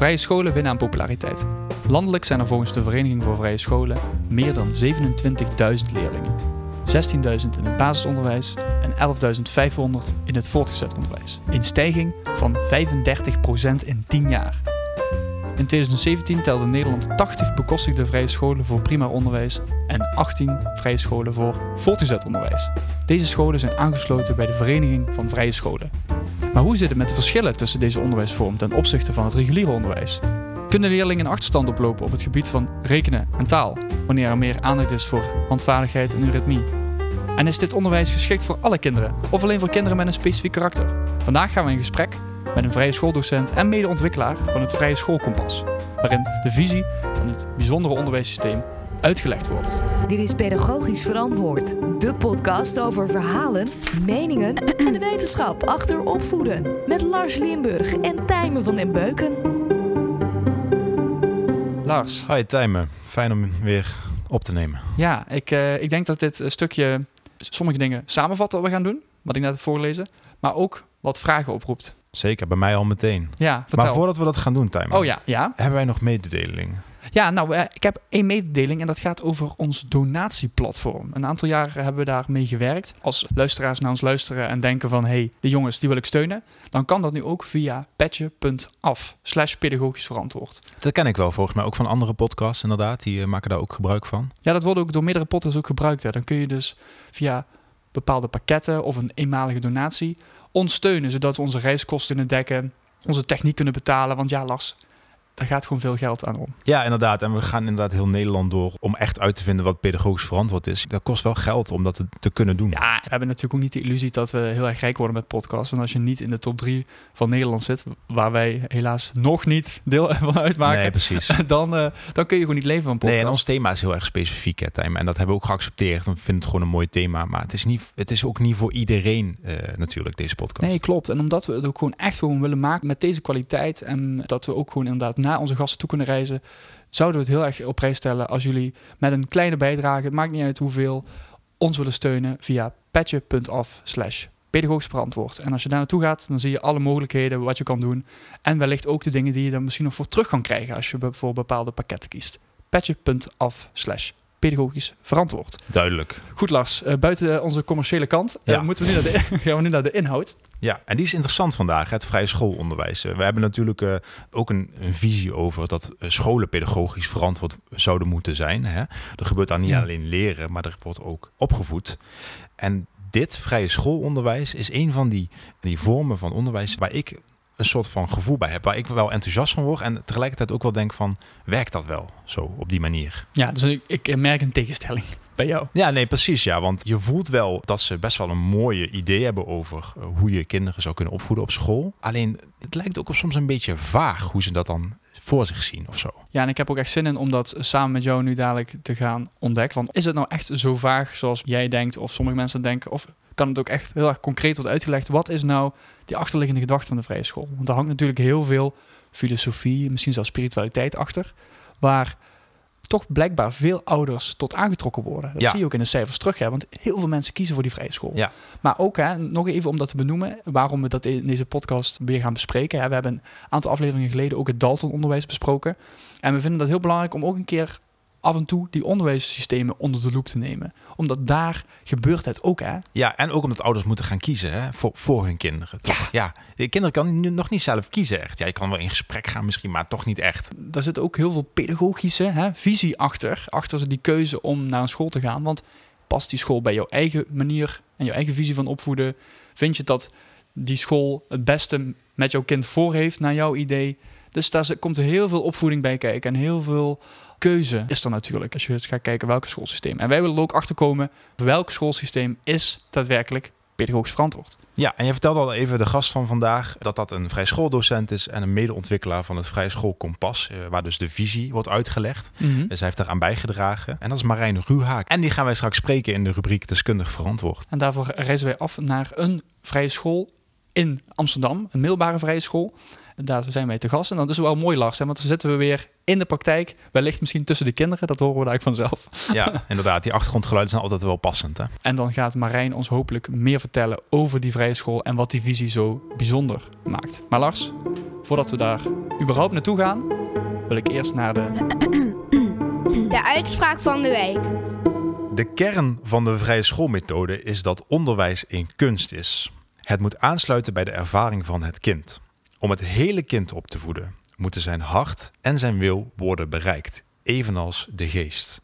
Vrije scholen winnen aan populariteit. Landelijk zijn er volgens de Vereniging voor Vrije Scholen meer dan 27.000 leerlingen. 16.000 in het basisonderwijs en 11.500 in het voortgezet onderwijs. Een stijging van 35% in 10 jaar. In 2017 telde Nederland 80 bekostigde vrije scholen voor primair onderwijs en 18 vrije scholen voor voortgezet onderwijs. Deze scholen zijn aangesloten bij de Vereniging van Vrije Scholen. Maar hoe zit het met de verschillen tussen deze onderwijsvormen ten opzichte van het reguliere onderwijs? Kunnen leerlingen een achterstand oplopen op het gebied van rekenen en taal, wanneer er meer aandacht is voor handvaardigheid en eurythmie? En is dit onderwijs geschikt voor alle kinderen of alleen voor kinderen met een specifiek karakter? Vandaag gaan we in gesprek met een vrije schooldocent en medeontwikkelaar van het Vrije Schoolkompas, waarin de visie van het bijzondere onderwijssysteem uitgelegd wordt. Dit is Pedagogisch Verantwoord, de podcast over verhalen, meningen en de wetenschap achter opvoeden. Met Lars Limburg en Tijmen van den Beuken. Lars, Hi Tijmen, fijn om weer op te nemen. ja, ik, eh, ik denk dat dit een stukje sommige dingen samenvat wat we gaan doen, wat ik net heb voorgelezen, maar ook wat vragen oproept. Zeker, bij mij al meteen. Ja, vertel. Maar voordat we dat gaan doen, Tijmen, Oh ja, ja. hebben wij nog mededelingen? Ja, nou, eh, ik heb één mededeling en dat gaat over ons donatieplatform. Een aantal jaren hebben we daar mee gewerkt. Als luisteraars naar ons luisteren en denken van... hé, hey, de jongens, die wil ik steunen... dan kan dat nu ook via petje.af slash pedagogisch verantwoord. Dat ken ik wel volgens mij, ook van andere podcasts inderdaad. Die eh, maken daar ook gebruik van. Ja, dat wordt ook door meerdere podcasts ook gebruikt. Hè. Dan kun je dus via bepaalde pakketten of een eenmalige donatie... ons steunen, zodat we onze reiskosten kunnen dekken... onze techniek kunnen betalen. Want ja, Lars, daar gaat gewoon veel geld aan om. Ja, inderdaad. En we gaan inderdaad heel Nederland door om echt uit te vinden wat pedagogisch verantwoord is. Dat kost wel geld om dat te, kunnen doen. Ja, we hebben natuurlijk ook niet de illusie dat we heel erg rijk worden met podcasts. Want als je niet in de top 3 van Nederland zit, waar wij helaas nog niet deel van uitmaken, nee, precies. dan, eh, dan kun je gewoon niet leven van podcasts. Nee, en ons thema is heel erg specifiek, hè, Tijmen. En dat hebben we ook geaccepteerd. We vinden het gewoon een mooi thema. Maar het is, niet, het is ook niet voor iedereen eh, natuurlijk, deze podcast. Nee, klopt. En omdat we het ook gewoon echt gewoon willen maken met deze kwaliteit en dat we ook gewoon inderdaad naar onze gasten toe kunnen reizen, zouden we het heel erg op prijs stellen als jullie met een kleine bijdrage, het maakt niet uit hoeveel, ons willen steunen via petje.af slash pedagogisch verantwoord. En als je daar naartoe gaat, dan zie je alle mogelijkheden wat je kan doen. En wellicht ook de dingen die je dan misschien nog voor terug kan krijgen als je voor bepaalde pakketten kiest. Petje.af slash pedagogisch verantwoord. Duidelijk. Goed Lars, eh, buiten onze commerciële kant eh, Ja. moeten we nu naar de, gaan we nu naar de inhoud. Ja, en die is interessant vandaag, het vrije schoolonderwijs. Eh, We hebben natuurlijk ook een, een visie over dat scholen pedagogisch verantwoord zouden moeten zijn. Hè? Er gebeurt daar niet Ja. alleen leren, maar er wordt ook opgevoed. En dit vrije schoolonderwijs is een van die, die vormen van onderwijs waar ik een soort van gevoel bij heb. Waar ik wel enthousiast van word en tegelijkertijd ook wel denk van, werkt dat wel zo op die manier? Ja, dus ik, ik merk een tegenstelling bij jou. Ja, nee, precies. Ja, want je voelt wel dat ze best wel een mooie idee hebben over eh, hoe je kinderen zou kunnen opvoeden op school. Alleen het lijkt ook op soms een beetje vaag hoe ze dat dan voor zich zien of zo. Ja, en ik heb ook echt zin in om dat samen met jou nu dadelijk te gaan ontdekken. Van, is het nou echt zo vaag zoals jij denkt of sommige mensen denken? Of kan het ook echt heel erg concreet worden uitgelegd? Wat is nou die achterliggende gedachte van de vrije school? Want er hangt natuurlijk heel veel filosofie, misschien zelfs spiritualiteit achter. Waar toch blijkbaar veel ouders tot aangetrokken worden. Dat Ja. zie je ook in de cijfers terug. Hè? Want heel veel mensen kiezen voor die vrije school. Ja. Maar ook, hè, nog even om dat te benoemen, waarom we dat in deze podcast weer gaan bespreken. Hè? We hebben een aantal afleveringen geleden ook het Dalton-onderwijs besproken. En we vinden dat heel belangrijk om ook een keer af en toe die onderwijssystemen onder de loep te nemen. Omdat daar gebeurt het ook, hè? Ja, en ook omdat ouders moeten gaan kiezen hè, voor, voor hun kinderen. Toch? Ja. de kinderen kan nu nog niet zelf kiezen echt. Ja, je kan wel in gesprek gaan misschien, maar toch niet echt. Daar zit ook heel veel pedagogische hè, visie achter. Achter die keuze om naar een school te gaan. Want past die school bij jouw eigen manier en jouw eigen visie van opvoeden? Vind je dat die school het beste met jouw kind voor heeft naar jouw idee? Dus daar komt heel veel opvoeding bij kijken en heel veel keuze is er natuurlijk als je gaat kijken welke schoolsysteem. En wij willen er ook achter komen welk schoolsysteem is daadwerkelijk pedagogisch verantwoord. Ja, en je vertelde al even de gast van vandaag dat dat een vrij schooldocent is en een medeontwikkelaar van het Vrije School Kompas, eh, waar dus de visie wordt uitgelegd. Dus hij heeft daaraan bijgedragen. En dat is Marijn Ruhaak. En die gaan wij straks spreken in de rubriek Deskundig Verantwoord. En daarvoor reizen wij af naar een vrije school in Amsterdam, een middelbare vrije school. Daar zijn wij te gast. En dat is wel mooi, Lars, hè? want dan zitten we weer in de praktijk. Wellicht misschien tussen de kinderen, dat horen we daar eigenlijk vanzelf. Ja, inderdaad. Die achtergrondgeluiden zijn altijd wel passend. Hè? En dan gaat Marijn ons hopelijk meer vertellen over die vrije school en wat die visie zo bijzonder maakt. Maar Lars, voordat we daar überhaupt naartoe gaan, wil ik eerst naar de... De uitspraak van de week. De kern van de vrije schoolmethode is dat onderwijs een kunst is. Het moet aansluiten bij de ervaring van het kind. Om het hele kind op te voeden, moeten zijn hart en zijn wil worden bereikt, evenals de geest.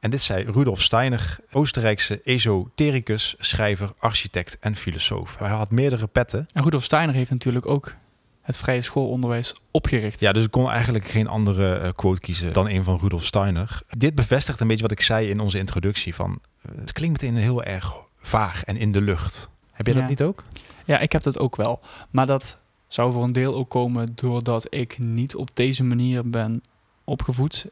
En dit zei Rudolf Steiner, Oostenrijkse esotericus, schrijver, architect en filosoof. Hij had meerdere petten. En Rudolf Steiner heeft natuurlijk ook het vrije schoolonderwijs opgericht. Ja, dus ik kon eigenlijk geen andere eh, quote kiezen dan een van Rudolf Steiner. Dit bevestigt een beetje wat ik zei in onze introductie. Van, eh, het klinkt meteen heel erg vaag en in de lucht. Heb Ja. dat niet ook? Ja, ik heb dat ook wel. Maar dat zou voor een deel ook komen doordat ik niet op deze manier ben opgevoed.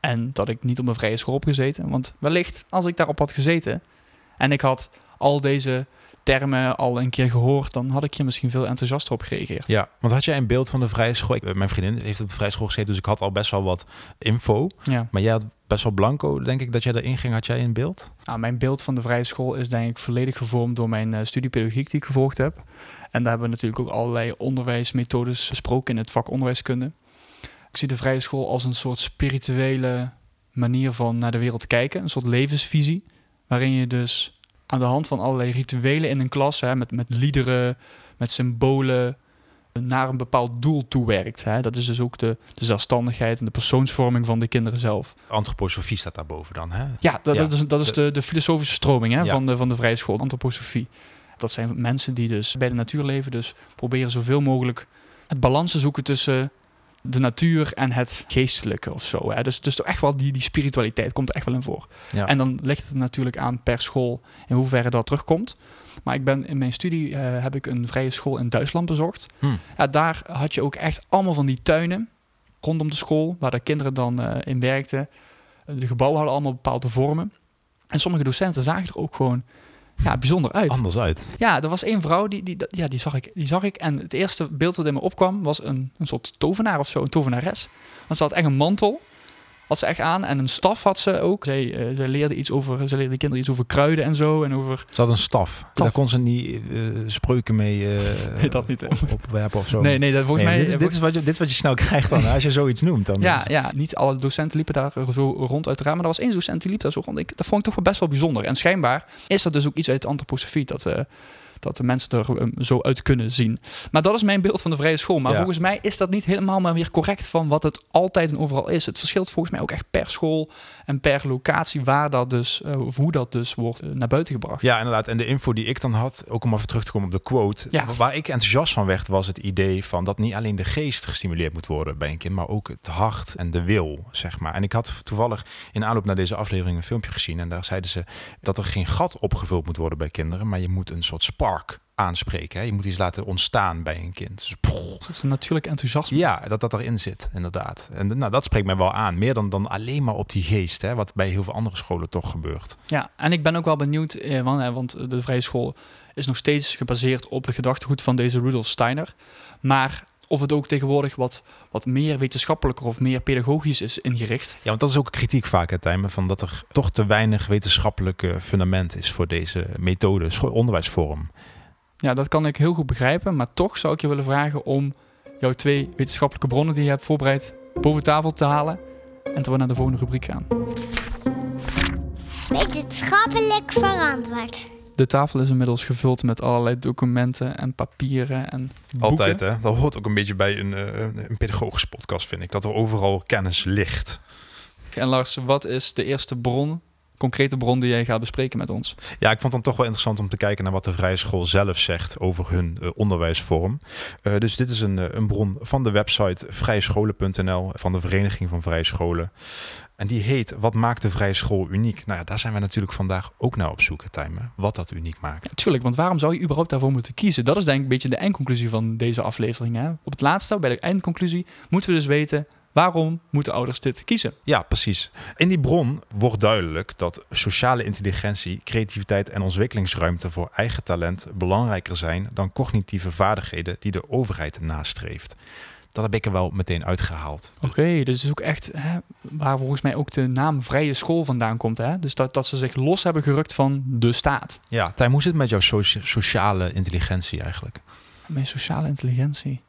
En dat ik niet op een vrije school heb gezeten. Want wellicht, als ik daarop had gezeten en ik had al deze termen al een keer gehoord, dan had ik hier misschien veel enthousiaster op gereageerd. Ja, want had jij een beeld van de vrije school? Ik, eh, mijn vriendin heeft op de vrije school gezeten, dus ik had al best wel wat info. Ja. Maar jij had best wel blanco, denk ik, dat jij erin ging. Had jij een beeld? Nou, mijn beeld van de vrije school is denk ik volledig gevormd door mijn eh, studie pedagogiek die ik gevolgd heb. En daar hebben we natuurlijk ook allerlei onderwijsmethodes besproken in het vak onderwijskunde. Ik zie de vrije school als een soort spirituele manier van naar de wereld kijken, een soort levensvisie, waarin je dus aan de hand van allerlei rituelen in een klas, hè, met, met liederen, met symbolen, naar een bepaald doel toewerkt. Hè. Dat is dus ook de, de zelfstandigheid en de persoonsvorming van de kinderen zelf. Antroposofie staat daarboven dan, hè? Ja, dat, Ja, dat is, dat is de, de filosofische stroming hè, Ja. van, de, van de vrije school, antroposofie. Dat zijn mensen die dus bij de natuur leven, dus proberen zoveel mogelijk het balans te zoeken tussen de natuur en het geestelijke of zo. Hè. Dus, dus toch echt wel die, die spiritualiteit komt er echt wel in voor. Ja. En dan ligt het natuurlijk aan per school in hoeverre dat terugkomt. Maar ik ben in mijn studie eh, heb ik een vrije school in Duitsland bezocht. Hm. Ja, daar had je ook echt allemaal van die tuinen rondom de school, waar de kinderen dan eh, in werkten. De gebouwen hadden allemaal bepaalde vormen. En sommige docenten zagen er ook gewoon ja, bijzonder uit. Anders uit. Ja, er was één vrouw, die, die, ja, die, zag ik, die zag ik. En het eerste beeld dat in me opkwam was een, een soort tovenaar of zo, een tovenares. Want ze had echt een mantel, had ze echt aan. En een staf had ze ook. Zij, zij leerde iets over, ze leerde de kinderen iets over kruiden en zo. En over... Ze had een staf. Daar kon ze niet eh, spreuken mee Nee, dat niet, op, opwerpen of zo. Nee, nee, dat volgens Nee, mij... dit, is, dit, is wat je, dit is wat je snel krijgt dan, als je zoiets noemt. Dan Ja, ja, niet alle docenten liepen daar zo rond uiteraard. Maar er was één docent die liep daar zo rond. Ik, dat vond ik toch wel best wel bijzonder. En schijnbaar is dat dus ook iets uit antroposofie. Dat, dat de mensen er eh, zo uit kunnen zien. Maar dat is mijn beeld van de vrije school. Maar Ja. volgens mij is dat niet helemaal maar weer correct van wat het altijd en overal is. Het verschilt volgens mij ook echt per school en per locatie waar dat dus, eh, of hoe dat dus wordt eh, naar buiten gebracht. Ja, inderdaad. En de info die ik dan had, ook om even terug te komen op de quote. Ja. Waar ik enthousiast van werd, was het idee van dat niet alleen de geest gestimuleerd moet worden bij een kind, maar ook het hart en de wil, zeg maar. En ik had toevallig in aanloop naar deze aflevering een filmpje gezien. En daar zeiden ze dat er geen gat opgevuld moet worden bij kinderen, maar je moet een soort spark aanspreken. Hè? Je moet iets laten ontstaan bij een kind. Dus, poeh. Dat is een natuurlijk enthousiasme. ja, dat dat erin zit, inderdaad. En nou, dat spreekt mij wel aan. Meer dan, dan alleen maar op die geest, hè? wat bij heel veel andere scholen toch gebeurt. Ja, en ik ben ook wel benieuwd, eh, want, eh, want de vrije school is nog steeds gebaseerd op het gedachtegoed van deze Rudolf Steiner. Maar of het ook tegenwoordig wat, wat meer wetenschappelijker of meer pedagogisch is ingericht. Ja, want dat is ook kritiek vaak, hè, Tijmen, van dat er toch te weinig wetenschappelijke fundament is voor deze methode, onderwijsvorm. Ja, dat kan ik heel goed begrijpen, maar toch zou ik je willen vragen om jouw twee wetenschappelijke bronnen die je hebt voorbereid boven tafel te halen. En te we naar de volgende rubriek gaan. Wetenschappelijk verantwoord. De tafel is inmiddels gevuld met allerlei documenten en papieren en boeken. Altijd, hè? Dat hoort ook een beetje bij een, eh, een, pedagogische podcast, vind ik. Dat er overal kennis ligt. En Lars, wat is de eerste bron, concrete bron die jij gaat bespreken met ons? Ja, ik vond het dan toch wel interessant om te kijken naar wat de Vrije School zelf zegt over hun eh, onderwijsvorm. Eh, dus dit is een, een bron van de website vrijescholen.nl van de Vereniging van Vrije Scholen. En die heet Wat maakt de Vrije School uniek? Nou ja, daar zijn we natuurlijk vandaag ook naar op zoek, Tijmen. Wat dat uniek maakt. Tuurlijk, want waarom zou je überhaupt daarvoor moeten kiezen? Dat is denk ik een beetje de eindconclusie van deze aflevering. Hè? Op het laatste, bij de eindconclusie, moeten we dus weten... waarom moeten ouders dit kiezen? Ja, precies. In die bron wordt duidelijk dat sociale intelligentie, creativiteit en ontwikkelingsruimte voor eigen talent belangrijker zijn dan cognitieve vaardigheden die de overheid nastreeft. Dat heb ik er wel meteen uitgehaald. Oké, dus het is ook echt hè, waar volgens mij ook de naam vrije school vandaan komt. Hè? Dus dat, dat ze zich los hebben gerukt van de staat. Ja, Tijm, hoe zit het met jouw socia- sociale intelligentie eigenlijk? Mijn sociale intelligentie.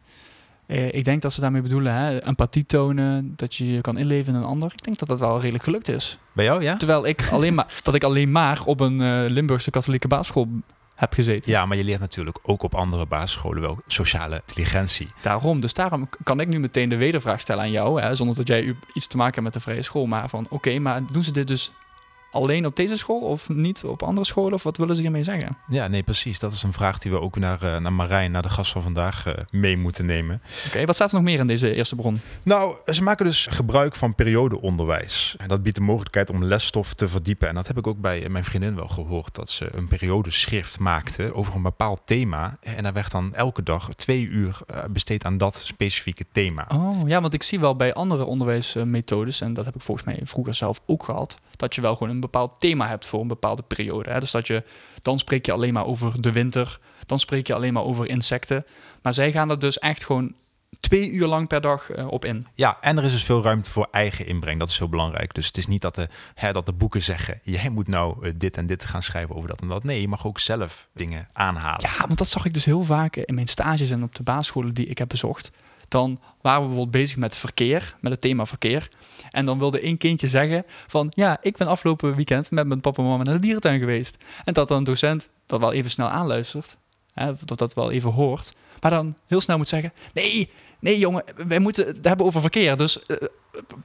Eh, ik denk dat ze daarmee bedoelen, hè, empathie tonen, dat je je kan inleven in een ander. Ik denk dat dat wel redelijk gelukt is. Bij jou, ja? Terwijl ik alleen maar, dat ik alleen maar op een eh, Limburgse katholieke basisschool heb gezeten. Ja, maar je leert natuurlijk ook op andere basisscholen wel sociale intelligentie. Daarom, dus daarom kan ik nu meteen de wedervraag stellen aan jou, hè, zonder dat jij iets te maken hebt met de vrije school. Maar van, oké, maar doen ze dit dus alleen op deze school of niet op andere scholen? Of wat willen ze hiermee zeggen? Ja, nee, precies. Dat is een vraag die we ook naar, eh, naar Marijn, naar de gast van vandaag, eh, mee moeten nemen. Oké, wat staat er nog meer in deze eerste bron? Nou, ze maken dus gebruik van periodeonderwijs. En dat biedt de mogelijkheid om lesstof te verdiepen. En dat heb ik ook bij mijn vriendin wel gehoord. Dat ze een periodeschrift maakte over een bepaald thema. En daar werd dan elke dag twee uur eh, besteed aan dat specifieke thema. Oh, ja, want ik zie wel bij andere onderwijsmethodes, en dat heb ik volgens mij vroeger zelf ook gehad, dat je wel gewoon een bepaald thema hebt voor een bepaalde periode. Hè? Dus dat je, dan spreek je alleen maar over de winter, dan spreek je alleen maar over insecten. Maar zij gaan er dus echt gewoon twee uur lang per dag eh, op in. Ja, en er is dus veel ruimte voor eigen inbreng. Dat is heel belangrijk. Dus het is niet dat de, hè, dat de boeken zeggen... jij moet nou eh, dit en dit gaan schrijven over dat en dat. Nee, je mag ook zelf dingen aanhalen. Ja, want dat zag ik dus heel vaak in mijn stages en op de basisscholen die ik heb bezocht. Dan waren we bijvoorbeeld bezig met verkeer, met het thema verkeer. En dan wilde één kindje zeggen van... ja, ik ben afgelopen weekend met mijn papa en mama naar de dierentuin geweest. En dat dan een docent dat wel even snel aanluistert. Hè, dat dat wel even hoort. Maar dan heel snel moet zeggen... nee, nee jongen, wij moeten het hebben over verkeer. Dus eh,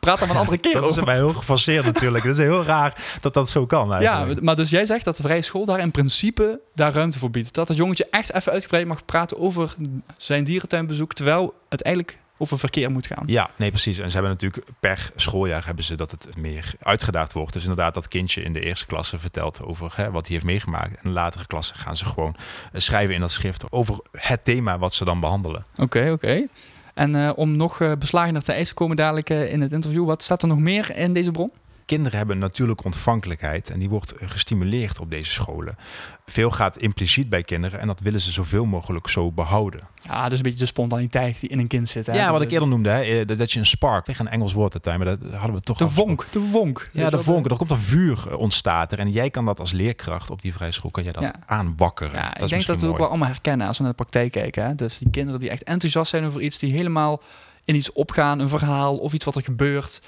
praat dan een andere keer Dat is over. bij heel gefaseerd natuurlijk. Het is heel raar dat dat zo kan Ja, eigenlijk. maar dus jij zegt dat de vrije school daar in principe daar ruimte voor biedt. Dat het jongetje echt even uitgebreid mag praten over zijn dierentuinbezoek, terwijl het eigenlijk over verkeer moet gaan. Ja, nee, precies. En ze hebben natuurlijk per schooljaar hebben ze dat het meer uitgedaagd wordt. Dus inderdaad, dat kindje in de eerste klasse vertelt over hè, wat hij heeft meegemaakt. En in de latere klassen gaan ze gewoon eh, schrijven in dat schrift over het thema wat ze dan behandelen. Oké, oké. En eh, om nog uh, beslagener te eisen komen dadelijk uh, in het interview, wat staat er nog meer in deze bron? Kinderen hebben een natuurlijke ontvankelijkheid en die wordt gestimuleerd op deze scholen. Veel gaat impliciet bij kinderen en dat willen ze zoveel mogelijk zo behouden. Ja, dus een beetje de spontaniteit die in een kind zit. Hè? Ja, wat ik eerder noemde, hè, dat je een spark, tegen een Engels woord dat maar dat hadden we toch. De vonk, de vonk. Ja, de vonk. Er komt een vuur ontstaat er en jij kan dat als leerkracht op die vrije school kan jij dat ja. aanbakkeren. Ja, dat ik denk dat we mooi. ook wel allemaal herkennen als we naar de praktijk kijken. Hè? Dus die kinderen die echt enthousiast zijn over iets, die helemaal in iets opgaan, een verhaal of iets wat er gebeurt.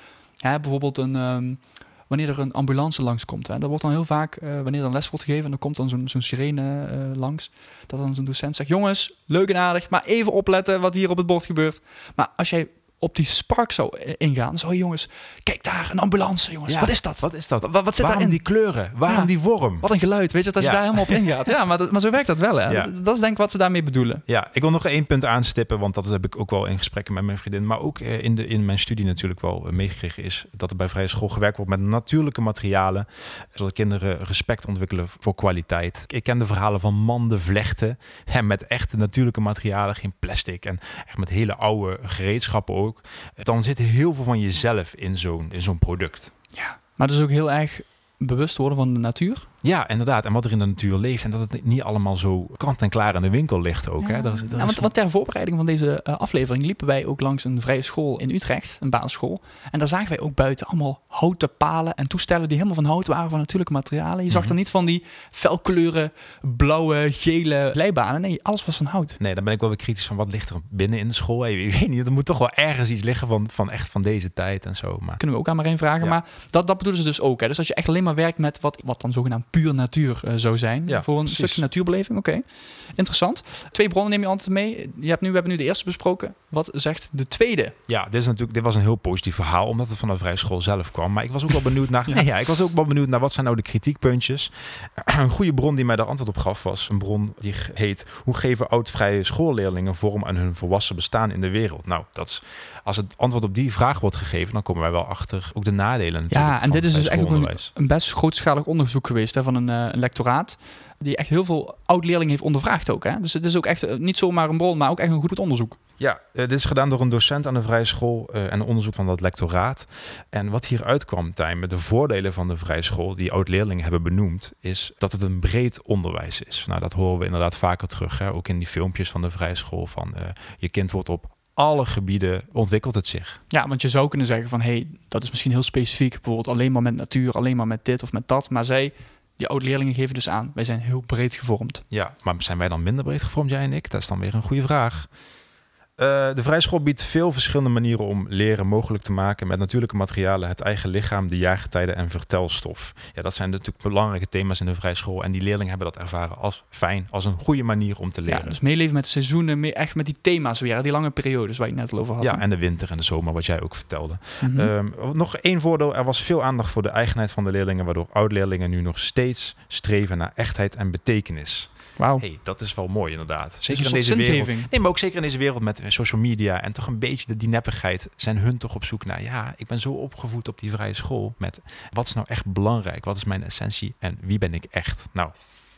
Ja, bijvoorbeeld een. Um, wanneer er een ambulance langskomt. Hè. Dat wordt dan heel vaak, uh, wanneer er een les wordt gegeven... en dan komt dan zo'n sirene uh, langs... dat dan zo'n docent zegt... jongens, leuk en aardig, maar even opletten wat hier op het bord gebeurt. Maar als jij op die spark zou ingaan... zo jongens, kijk daar, een ambulance, jongens. Ja, wat is dat? Wat is dat? Wat, wat zit Waarom daarin? die kleuren? Waarom Ja. die vorm? Wat een geluid, weet je, dat je daar helemaal op ingaat. Ja, maar, dat, maar zo werkt dat wel, hè. Dat, dat is denk ik wat ze daarmee bedoelen. Ja, ik wil nog één punt aanstippen, want dat heb ik ook wel in gesprekken met mijn vriendin, maar ook eh, in, de, in mijn studie natuurlijk wel eh, meegekregen is dat er bij vrije school gewerkt wordt met natuurlijke materialen, zodat kinderen respect ontwikkelen voor kwaliteit. Ik ken de verhalen van manden vlechten hè, met echte natuurlijke materialen, geen plastic en echt met hele oude gereedschappen ook. Dan zit heel veel van jezelf in zo'n zo'n product. Ja. Maar dus ook heel erg bewust worden van de natuur. Ja, inderdaad. En wat er in de natuur leeft. En dat het niet allemaal zo kant en klaar in de winkel ligt ook. Hè? Dat is, dat Ja, is- want, ter voorbereiding van deze eh, aflevering liepen wij ook langs een vrije school in Utrecht, een basisschool. En daar zagen wij ook buiten allemaal houten palen en toestellen die helemaal van hout waren, van natuurlijke materialen. Je zag Mhm. er niet van die felkleuren, blauwe, gele glijbanen. Nee, alles was van hout. Nee, dan ben ik wel weer kritisch van wat ligt er binnen in de school. Hey, Ik weet niet, er moet toch wel ergens iets liggen van, van echt van deze tijd en zo. Maar Kunnen we ook aan Marijn vragen. Ja. Maar dat, dat bedoelen ze dus ook. Hè. Dus als je echt alleen maar werkt met wat, wat dan zogenaamd puur natuur eh, zou zijn. Ja, voor een precies. stukje natuurbeleving. Oké, interessant. Twee bronnen neem je altijd mee. Je hebt nu, we hebben nu de eerste besproken. Wat zegt de tweede? ja, dit, is natuurlijk, dit was een heel positief verhaal, omdat het van de vrije school zelf kwam. Maar ik was ook wel benieuwd naar, Ja. nee, ja, ik was ook wel benieuwd naar wat zijn nou de kritiekpuntjes. Een goede bron die mij daar antwoord op gaf was een bron die heet Hoe geven oud-vrije schoolleerlingen vorm aan hun volwassen bestaan in de wereld? Nou, dat is, als het antwoord op die vraag wordt gegeven, dan komen wij wel achter ook de nadelen Ja, en dit is dus echt ook een, een best grootschalig onderzoek geweest hè, van een, eh, een lectoraat. Die echt heel veel oud-leerlingen heeft ondervraagd ook. Hè? Dus het is ook echt eh, niet zomaar een bron, maar ook echt een goed onderzoek. Ja, eh, dit is gedaan door een docent aan de vrije school eh, en onderzoek van dat lectoraat. En wat hieruit kwam, Tijn, met de voordelen van de vrije school, die oud-leerlingen hebben benoemd, is dat het een breed onderwijs is. Nou, dat horen we inderdaad vaker terug, hè? ook in die filmpjes van de vrije school. Van je kind wordt op alle gebieden ontwikkelt het zich. Ja, want je zou kunnen zeggen van... hé, hey, dat is misschien heel specifiek. Bijvoorbeeld alleen maar met natuur, alleen maar met dit of met dat. Maar zij, die oud-leerlingen geven dus aan... wij zijn heel breed gevormd. Ja, maar zijn wij dan minder breed gevormd, jij en ik? Dat is dan weer een goede vraag. Eh, de vrije school biedt veel verschillende manieren om leren mogelijk te maken met natuurlijke materialen, het eigen lichaam, de jaargetijden en vertelstof. Ja, dat zijn natuurlijk belangrijke thema's in de vrije school en die leerlingen hebben dat ervaren als fijn, als een goede manier om te Ja, leren. dus meeleven met de seizoenen, mee, echt met die thema's weer, die lange periodes waar je het net al over had. Ja, en de winter en de zomer, wat jij ook vertelde. Mhm. Ehm, nog één voordeel, er was veel aandacht voor de eigenheid van de leerlingen, waardoor oud-leerlingen nu nog steeds streven naar echtheid en betekenis. Wauw. hey, dat is wel mooi inderdaad. Zeker in deze wereld. Nee, maar ook zeker in deze wereld met eh, social media en toch een beetje de die neppigheid zijn hun toch op zoek naar. Ja, ik ben zo opgevoed op die vrije school met wat is nou echt belangrijk? Wat is mijn essentie en wie ben ik echt? Nou,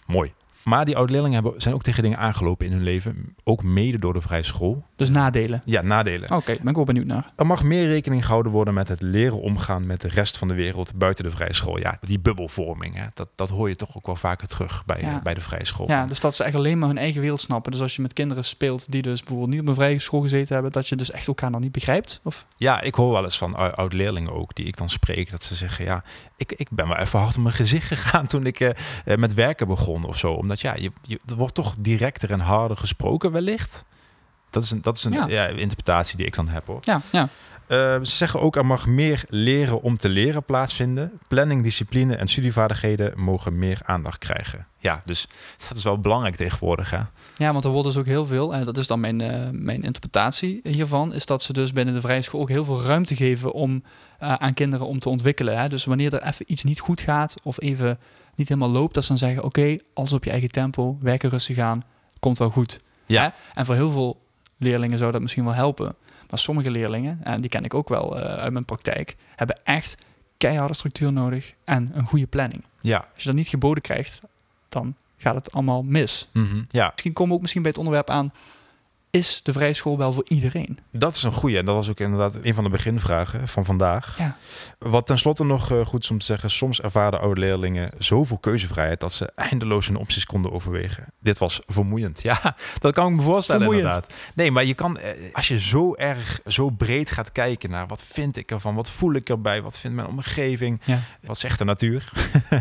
mooi. Maar die oud-leerlingen hebben- zijn ook tegen dingen aangelopen in hun leven, ook mede door de vrije school. Dus nadelen. Ja, nadelen. Oké, ben ik wel benieuwd naar. Er mag meer rekening gehouden worden met het leren omgaan met de rest van de wereld buiten de vrije school. Ja, die bubbelvorming, hè, dat, dat hoor je toch ook wel vaker terug bij, Ja. bij de vrije school. Ja, dus dat ze echt alleen maar hun eigen wereld snappen. Dus als je met kinderen speelt die dus bijvoorbeeld niet op een vrije school gezeten hebben, dat je dus echt elkaar dan niet begrijpt? Of? Ja, ik hoor wel eens van ou- oud-leerlingen ook, die ik dan spreek, dat ze zeggen, ja, ik, ik ben wel even hard op mijn gezicht gegaan toen ik eh, eh, met werken begon of zo. Omdat ja, je, je, er wordt toch directer en harder gesproken wellicht. Dat is een, dat is een Ja. ja. interpretatie die ik dan heb hoor. Ja, ja. Eh, ze zeggen ook, er mag meer leren om te leren plaatsvinden. Planning, discipline en studievaardigheden mogen meer aandacht krijgen. Ja, dus dat is wel belangrijk tegenwoordig. Hè? Ja, want er wordt dus ook heel veel, en dat is dan mijn, eh, mijn interpretatie hiervan, is dat ze dus binnen de vrije school ook heel veel ruimte geven om eh, aan kinderen om te ontwikkelen. Hè? Dus wanneer er even iets niet goed gaat of even niet helemaal loopt, dat ze dan zeggen, oké, alles op je eigen tempo, werken rustig aan, komt wel goed. Ja. Hè? En voor heel veel leerlingen zou dat misschien wel helpen. Maar sommige leerlingen, en die ken ik ook wel eh, uit mijn praktijk, hebben echt keiharde structuur nodig en een goede planning. Ja. Als je dat niet geboden krijgt, dan gaat het allemaal mis. Mhm. ja, Misschien komen we ook misschien bij het onderwerp aan. Is de vrije school wel voor iedereen? dat is een goede. En dat was ook inderdaad een van de beginvragen van vandaag. Ja. Wat tenslotte nog eh, goed is om te zeggen, soms ervaren oude leerlingen zoveel keuzevrijheid dat ze eindeloos hun opties konden overwegen. Dit was vermoeiend. Ja, dat kan ik me voorstellen Vermoeiend. inderdaad. Nee, maar je kan, eh, als je zo erg, zo breed gaat kijken naar wat vind ik ervan, wat voel ik erbij, wat vindt mijn omgeving, Ja. wat zegt de natuur,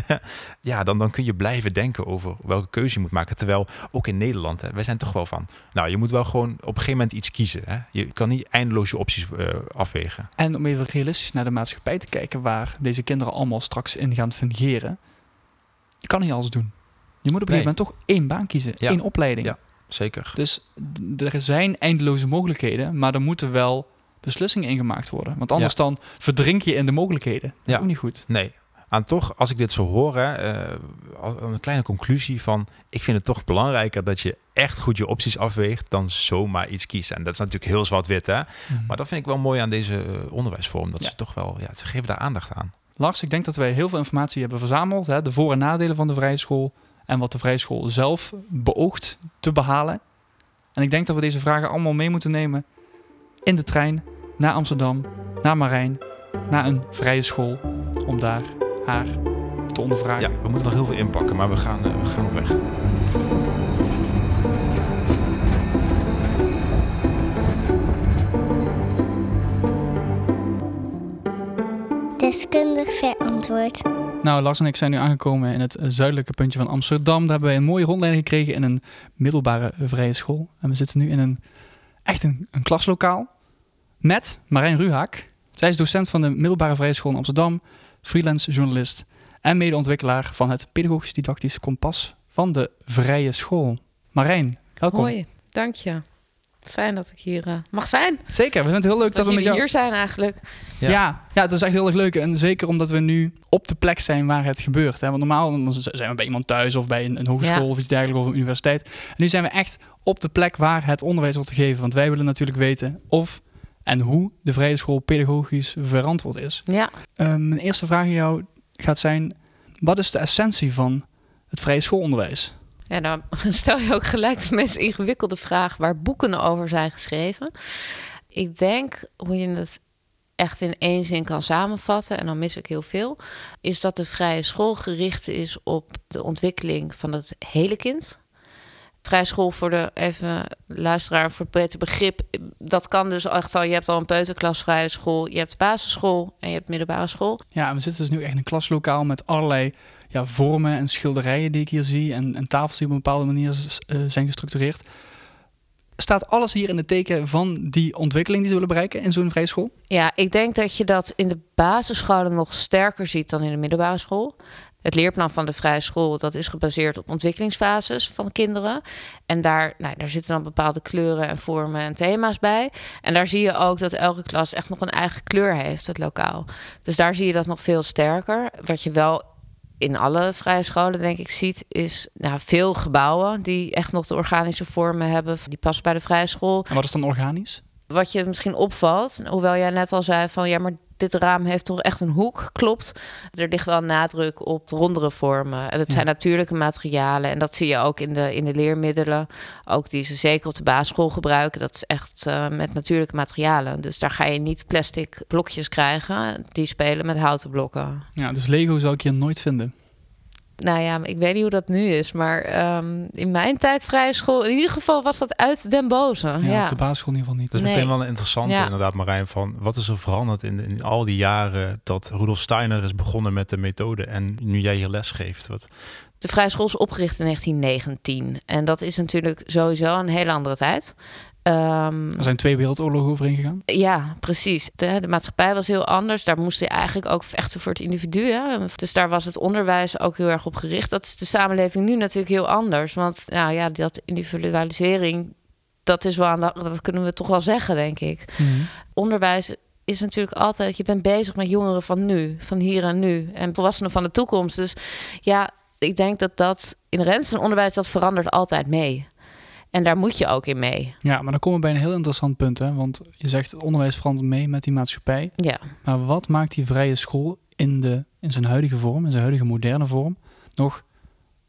ja, dan, dan kun je blijven denken over welke keuze je moet maken. Terwijl ook in Nederland, hè, wij zijn toch wel van, nou, je moet wel gewoon op een gegeven moment iets kiezen. Hè? Je kan niet eindeloos je opties eh, afwegen. En om even realistisch naar de maatschappij te kijken waar deze kinderen allemaal straks in gaan fungeren. Je kan niet alles doen. Je moet op een gegeven moment toch één baan kiezen, Ja. één opleiding. Ja. Zeker. Dus er zijn eindeloze mogelijkheden, maar er moeten wel beslissingen in gemaakt worden. Want anders dan verdrink je in de mogelijkheden. Dat is Ja. ook niet goed. Nee. Aan toch, als ik dit zo hoor, hè, eh, een kleine conclusie van... ik vind het toch belangrijker dat je echt goed je opties afweegt... dan zomaar iets kiest. En dat is natuurlijk heel zwart-wit, hè? Maar dat vind ik wel mooi aan deze eh, onderwijsvorm. Dat Ja. ze toch wel, ja, ze geven daar aandacht aan. Lars, ik denk dat wij heel veel informatie hebben verzameld. Hè, de voor- en nadelen van de vrije school. En wat de vrije school zelf beoogt te behalen. En ik denk dat we deze vragen allemaal mee moeten nemen in de trein naar Amsterdam, naar Marijn, naar een vrije school. Om daar haar te ondervragen. Ja, we moeten nog heel veel inpakken, maar we gaan, eh, we gaan op weg. Deskundig verantwoord. Nou, Lars en ik zijn nu aangekomen in het eh, zuidelijke puntje van Amsterdam. Daar hebben wij een mooie rondleiding gekregen in een middelbare eh, vrije school. En we zitten nu in een echt een, een klaslokaal met Marijn Ruhaak. Zij is docent van de middelbare vrije school in Amsterdam, freelance journalist en medeontwikkelaar van het pedagogisch didactisch kompas van de vrije school. Marijn, welkom. Hoi, dank je. Fijn dat ik hier eh, mag zijn. Zeker, we vinden het heel leuk dat, Dat, we met jullie jou... hier zijn eigenlijk. Ja. Ja. Ja, het is echt heel erg leuk. En zeker omdat we nu op de plek zijn waar het gebeurt. Hè? Want normaal zijn we bij iemand thuis of bij een, een hogeschool Ja. of iets dergelijks of een universiteit. En nu zijn we echt op de plek waar het onderwijs wordt gegeven. Want wij willen natuurlijk weten of en hoe de vrije school pedagogisch verantwoord is. Ja, Ehm, mijn eerste vraag aan jou gaat zijn: wat is de essentie van het vrije schoolonderwijs? en dan stel je ook gelijk de meest ingewikkelde vraag waar boeken over zijn geschreven. Ik denk hoe je het echt in één zin kan samenvatten, en dan mis ik heel veel, is dat de vrije school gericht is op de ontwikkeling van het hele kind. Vrije school voor de even luisteraar voor het beter begrip. Dat kan dus echt al. Je hebt al een peuterklas vrije school, je hebt basisschool en je hebt middelbare school. Ja, we zitten dus nu echt in een klaslokaal met allerlei ja, vormen en schilderijen die ik hier zie. En, en tafels die op een bepaalde manier eh, zijn gestructureerd. Staat alles hier in het teken van die ontwikkeling die ze willen bereiken in zo'n vrije school? Ja, ik denk dat je dat in de basisscholen nog sterker ziet dan in de middelbare school. Het leerplan van de vrije school dat is gebaseerd op ontwikkelingsfases van kinderen. En daar, nou, daar zitten dan bepaalde kleuren en vormen en thema's bij. En daar zie je ook dat elke klas echt nog een eigen kleur heeft, het lokaal. Dus daar zie je dat nog veel sterker. Wat je wel in alle vrije scholen, denk ik, ziet, is nou, veel gebouwen die echt nog de organische vormen hebben. Die passen bij de vrije school. En wat is dan organisch? Wat je misschien opvalt, hoewel jij net al zei van ja, maar dit raam heeft toch echt een hoek, klopt. Er ligt wel nadruk op de rondere vormen. En het zijn natuurlijke materialen. En dat zie je ook in de, in de leermiddelen. Ook die ze zeker op de basisschool gebruiken. Dat is echt uh, met natuurlijke materialen. Dus daar ga je niet plastic blokjes krijgen. Die spelen met houten blokken. Ja, dus Lego zou ik hier nooit vinden. Nou ja, ik weet niet hoe dat nu is. Maar um, in mijn tijd vrije school... in ieder geval was dat uit Den Boze. Ja, ja. op de basisschool in ieder geval niet. Dat is meteen wel een interessante ja. inderdaad, Marijn. Van wat is er veranderd in, in al die jaren... dat Rudolf Steiner is begonnen met de methode... en nu jij hier les geeft? Wat... De vrije school is opgericht in 1919. En dat is natuurlijk sowieso een hele andere tijd. Um, er zijn twee wereldoorlogen over ingegaan. Ja, precies. De, de, maatschappij was heel anders. Daar moest je eigenlijk ook vechten voor het individu. Hè? Dus daar was het onderwijs ook heel erg op gericht. Dat is de samenleving nu natuurlijk heel anders. Want nou ja, dat individualisering, dat is wel aan de, dat kunnen we toch wel zeggen, denk ik. Mm -hmm. Onderwijs is natuurlijk altijd, je bent bezig met jongeren van nu, van hier en nu. En volwassenen van de toekomst. Dus ja, ik denk dat dat in rens en onderwijs, dat verandert altijd mee. En daar moet je ook in mee. Ja, maar dan komen we bij een heel interessant punt. Hè? Want je zegt het onderwijs verandert mee met die maatschappij. Ja. Maar wat maakt die vrije school in, de, in zijn huidige vorm, in zijn huidige moderne vorm, nog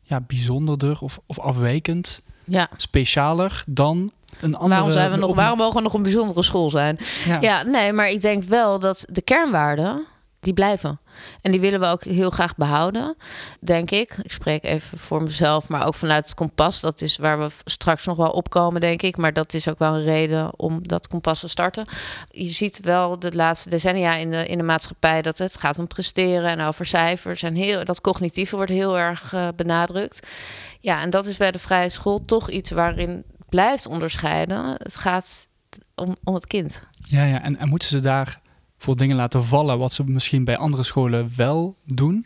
ja, bijzonderder of, of afwijkend, ja. specialer dan een andere... Waarom, zijn we nog, waarom mogen we nog een bijzondere school zijn? Ja. ja, nee, maar ik denk wel dat de kernwaarden, die blijven. En die willen we ook heel graag behouden, denk ik. Ik spreek even voor mezelf, maar ook vanuit het kompas. Dat is waar we straks nog wel opkomen, denk ik. Maar dat is ook wel een reden om dat kompas te starten. Je ziet wel de laatste decennia in de, in de maatschappij dat het gaat om presteren en over cijfers. En heel, dat cognitieve wordt heel erg uh, benadrukt. Ja, en dat is bij de vrije school toch iets waarin blijft onderscheiden. Het gaat om, om het kind. Ja, ja. En, en moeten ze daar voor dingen laten vallen wat ze misschien bij andere scholen wel doen?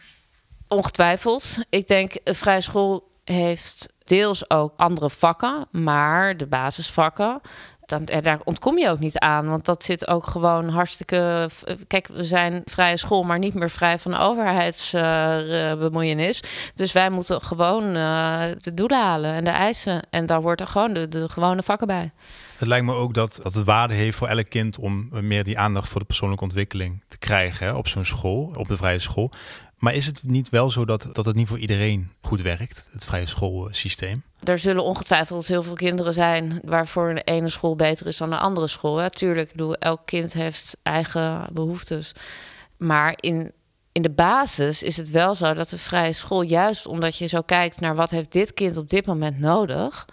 Ongetwijfeld. Ik denk, een vrije school heeft deels ook andere vakken, maar de basisvakken, dan, daar ontkom je ook niet aan. Want dat zit ook gewoon hartstikke. Kijk, we zijn vrije school, maar niet meer vrij van overheidsbemoeienis. Uh, dus wij moeten gewoon uh, de doelen halen en de eisen. En daar wordt er gewoon de, de gewone vakken bij. Het lijkt me ook dat, dat het waarde heeft voor elk kind om meer die aandacht voor de persoonlijke ontwikkeling te krijgen hè, op zo'n school, op de vrije school. Maar is het niet wel zo dat, dat het niet voor iedereen goed werkt, het vrije schoolsysteem? Er zullen ongetwijfeld heel veel kinderen zijn waarvoor de ene school beter is dan de andere school. Hè. Tuurlijk, ik bedoel, elk kind heeft eigen behoeftes. Maar in, in de basis is het wel zo dat de vrije school, juist omdat je zo kijkt naar wat heeft dit kind op dit moment nodig,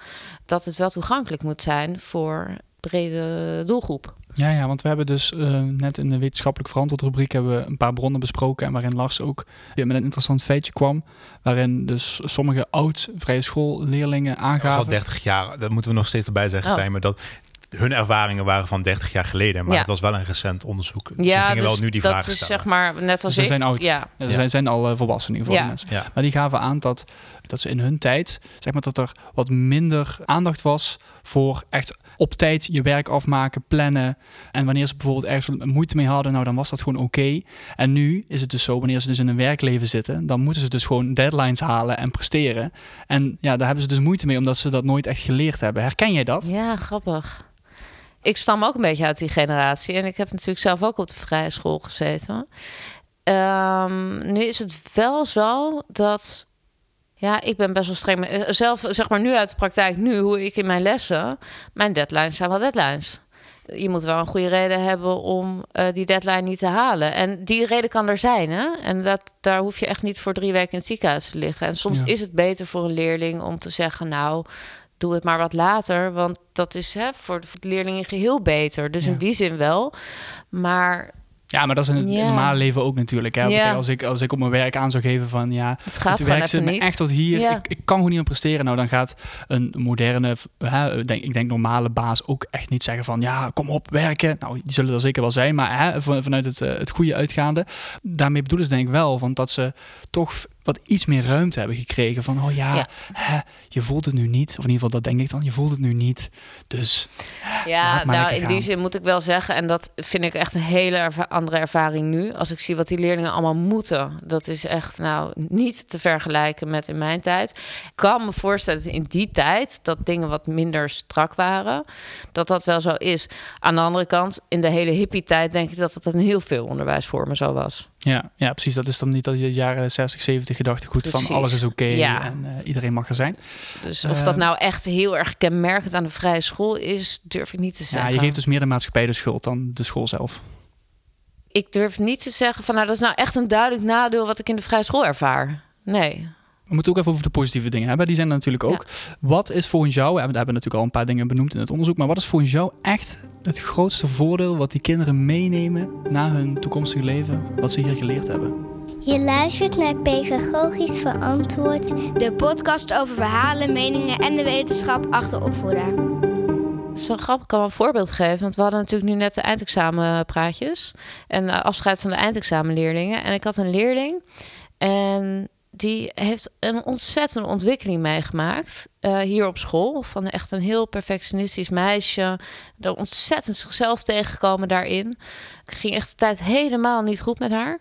dat het wel toegankelijk moet zijn voor brede doelgroep. Ja, ja, want we hebben dus uh, net in de wetenschappelijk verantwoord rubriek hebben we een paar bronnen besproken en waarin Lars ook weer met een interessant feitje kwam, waarin dus sommige oud vrije schoolleerlingen aangaven. Dat is al 30 jaar, dat moeten we nog steeds erbij zeggen, oh. Tijmen, dat hun ervaringen waren van 30 jaar geleden, maar ja. het was wel een recent onderzoek. Dus ja, gingen dus wel nu die dat vragen is stellen. zeg maar net als ze ik. zijn oud. Ja. Ja, ze zijn, zijn al uh, volwassen in ieder geval. Ja. Mensen. Ja. Maar die gaven aan dat, dat ze in hun tijd, zeg maar, dat er wat minder aandacht was voor echt op tijd je werk afmaken, plannen. En wanneer ze bijvoorbeeld ergens moeite mee hadden, nou dan was dat gewoon oké. En nu is het dus zo, wanneer ze dus in een werkleven zitten, dan moeten ze dus gewoon deadlines halen en presteren. En ja, daar hebben ze dus moeite mee, omdat ze dat nooit echt geleerd hebben. Herken jij dat? Ja, grappig. Ik stam ook een beetje uit die generatie. En ik heb natuurlijk zelf ook op de vrije school gezeten. Um, nu is het wel zo dat ja, ik ben best wel streng. Zelf, zeg maar nu uit de praktijk, nu hoe ik in mijn lessen, mijn deadlines zijn wel deadlines. Je moet wel een goede reden hebben om uh, die deadline niet te halen. En die reden kan er zijn, hè? En dat, daar hoef je echt niet voor drie weken in het ziekenhuis te liggen. En soms Ja. is het beter voor een leerling om te zeggen, nou, doe het maar wat later. Want dat is hè, voor, de, voor de leerling in geheel beter. Dus Ja. in die zin wel. Maar Ja, maar dat is in het Ja. normale leven ook natuurlijk. Hè? Ja. Als, ik, als ik op mijn werk aan zou geven van ja, Het gaat het werk zit me niet. echt tot hier. Ja. Ik, ik kan gewoon niet meer presteren. Nou, dan gaat een moderne, hè, denk, ik denk normale baas ook echt niet zeggen van ja, kom op, werken. Nou, die zullen er zeker wel zijn, maar hè, van- vanuit het, eh, het goede uitgaande. Daarmee bedoelen ze denk ik wel, want dat ze toch wat iets meer ruimte hebben gekregen van oh ja, Ja. Hè, je voelt het nu niet. Of in ieder geval dat denk ik dan, je voelt het nu niet. Dus Ja, Laat maar nou in die gaan. zin moet ik wel zeggen, en dat vind ik echt een hele erva- andere ervaring nu. Als ik zie wat die leerlingen allemaal moeten, dat is echt nou niet te vergelijken met in mijn tijd. Ik kan me voorstellen dat in die tijd dat dingen wat minder strak waren, dat dat wel zo is. Aan de andere kant, in de hele hippie-tijd denk ik dat het in heel veel onderwijsvormen zo was. Ja, ja, precies. Dat is dan niet dat je de jaren 60, 70 gedachtegoed Precies. van alles is oké Ja. en eh, iedereen mag er zijn. Dus of dat Ehm. nou echt heel erg kenmerkend aan de vrije school is, durf ik niet te Ja, zeggen. je geeft dus meer de maatschappij de schuld dan de school zelf. Ik durf niet te zeggen van nou dat is nou echt een duidelijk nadeel wat ik in de vrije school ervaar. Nee. We moeten ook even over de positieve dingen hebben. Die zijn er natuurlijk ook. Wat is volgens jou, we hebben we hebben natuurlijk al een paar dingen benoemd in het onderzoek, maar wat is volgens jou echt het grootste voordeel wat die kinderen meenemen na hun toekomstige leven, wat ze hier geleerd hebben? Je luistert naar Pedagogisch Verantwoord. De podcast over verhalen, meningen en de wetenschap achter opvoeden. Het is wel grappig, ik kan wel een voorbeeld geven. Want we hadden natuurlijk nu net de eindexamenpraatjes. En eh, afscheid van de eindexamenleerlingen. En ik had een leerling. En die heeft een ontzettende ontwikkeling meegemaakt. eh, hier op school. Van echt een heel perfectionistisch meisje. Er ontzettend zichzelf tegengekomen daarin. Ging echt de tijd helemaal niet goed met haar.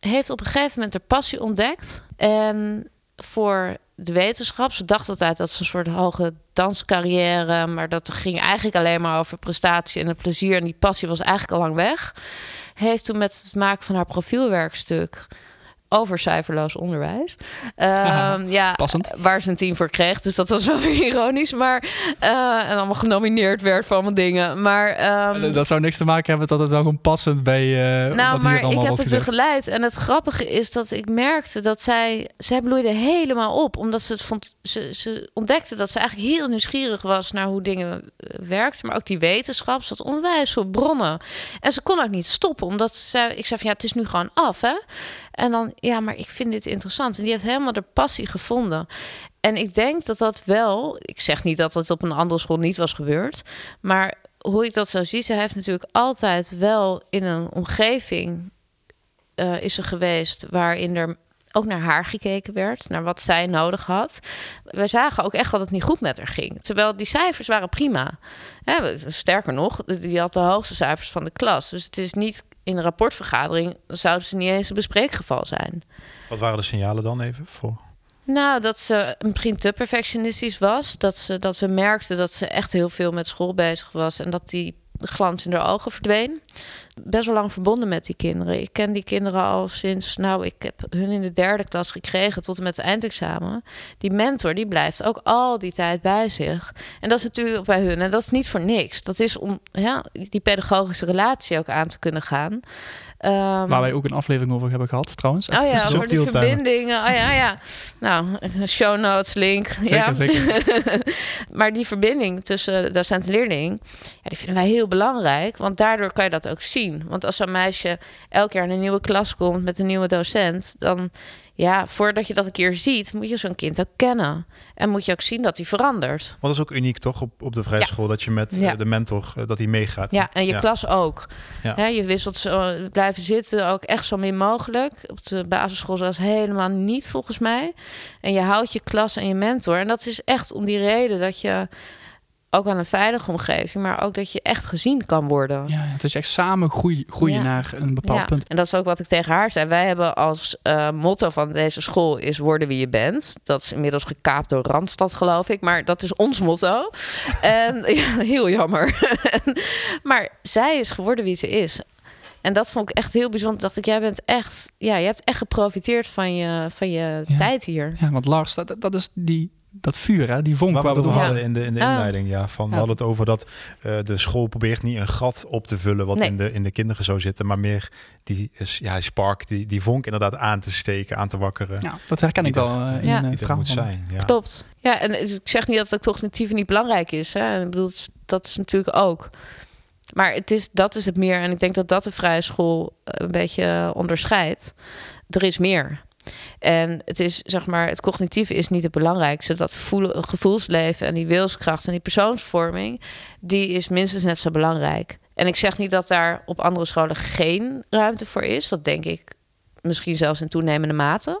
Heeft op een gegeven moment haar passie ontdekt. En voor de wetenschap. Ze dacht altijd dat ze een soort hoge danscarrière, maar dat ging eigenlijk alleen maar over prestatie en het plezier. En die passie was eigenlijk al lang weg. Heeft toen met het maken van haar profielwerkstuk over cijferloos onderwijs. Ehm, ja, Passend. waar ze een team voor kreeg. Dus dat was wel weer ironisch. Maar, eh, en allemaal genomineerd werd voor allemaal dingen. Maar ehm, Dat zou niks te maken hebben dat het wel gewoon passend bij eh nou, wat maar hier ik heb het gezegd. begeleid. En het grappige is dat ik merkte dat zij... Zij bloeide helemaal op. Omdat ze het vond... Ze, ze ontdekte dat ze eigenlijk heel nieuwsgierig was... naar hoe dingen eh, werkten. Maar ook die wetenschap. Ze had onwijs veel bronnen. En ze kon ook niet stoppen. Omdat ze zei... Ik zei van ja, het is nu gewoon af, hè? En dan, ja, maar ik vind dit interessant. En die heeft helemaal de passie gevonden. En ik denk dat dat wel... Ik zeg niet dat het op een andere school niet was gebeurd. Maar hoe ik dat zo zie... Ze heeft natuurlijk altijd wel in een omgeving... eh, is ze geweest waarin er ook naar haar gekeken werd, naar wat zij nodig had. We zagen ook echt dat het niet goed met haar ging. Terwijl die cijfers waren prima. Hè, sterker nog, die had de hoogste cijfers van de klas. Dus het is niet in een rapportvergadering, zouden ze niet eens een bespreekgeval zijn. Wat waren de signalen dan even voor? Nou, dat ze misschien te perfectionistisch was. Dat, ze, dat we merkten dat ze echt heel veel met school bezig was. En dat die glans in haar ogen verdween. Best wel lang verbonden met die kinderen. Ik ken die kinderen al sinds... Nou, ik heb hun in de derde klas gekregen tot en met het eindexamen. Die mentor, die blijft ook al die tijd bij zich. En dat is natuurlijk bij hun. En dat is niet voor niks. Dat is om ja, die pedagogische relatie ook aan te kunnen gaan. Ehm, Waar wij ook een aflevering over hebben gehad, trouwens. Oh ja, voor de verbindingen. Oh ja, ja. Nou, show notes, link. Zeker, ja. zeker. maar die verbinding tussen docent en leerling, ja, die vinden wij heel belangrijk. Want daardoor kan je dat ook zien. Want als zo'n meisje elk jaar in een nieuwe klas komt met een nieuwe docent, dan ja, voordat je dat een keer ziet, moet je zo'n kind ook kennen. En moet je ook zien dat hij verandert. Want dat is ook uniek toch op, op de vrije Ja. school dat je met Ja. eh, de mentor eh, dat hij meegaat. Ja, en je Ja. klas ook. Hè, je wisselt zo, blijven zitten, ook echt zo min mogelijk. Op de basisschool zelfs helemaal niet, volgens mij. En je houdt je klas en je mentor. En dat is echt om die reden dat je ook aan een veilige omgeving, maar ook dat je echt gezien kan worden. Ja, het is echt samen groeien, groeien Ja. naar een bepaald Ja, punt. En dat is ook wat ik tegen haar zei. Wij hebben als eh, motto van deze school is worden wie je bent. Dat is inmiddels gekaapt door Randstad, geloof ik. Maar dat is ons motto. en ja, heel jammer. maar zij is geworden wie ze is. En dat vond ik echt heel bijzonder. Dacht ik, jij bent echt, ja, je hebt echt geprofiteerd van je, van je tijd hier. Ja, want Lars, dat, dat is die, dat vuur, hè? die vonk Waar we het over hadden in de, in de inleiding. Ja, van. We hadden het over dat eh, de school probeert niet een gat op te vullen wat Nee. in, de, in de kinderen zou zitten. Maar meer die is, ja, spark, die, die vonk inderdaad aan te steken, aan te wakkeren. Ja, dat herken ik wel eh, in Ja. die verhaal moet zijn. Ja. Klopt. Ja, en ik zeg niet dat het cognitieve niet belangrijk is. Hè. Ik bedoel, dat is natuurlijk ook. Maar het is, dat is het meer. En ik denk dat dat de vrije school eh, een beetje onderscheidt. Er is meer. En het is, zeg maar, het cognitieve is niet het belangrijkste. Dat voelen, gevoelsleven en die wilskracht en die persoonsvorming, die is minstens net zo belangrijk. En ik zeg niet dat daar op andere scholen geen ruimte voor is. Dat denk ik misschien zelfs in toenemende mate.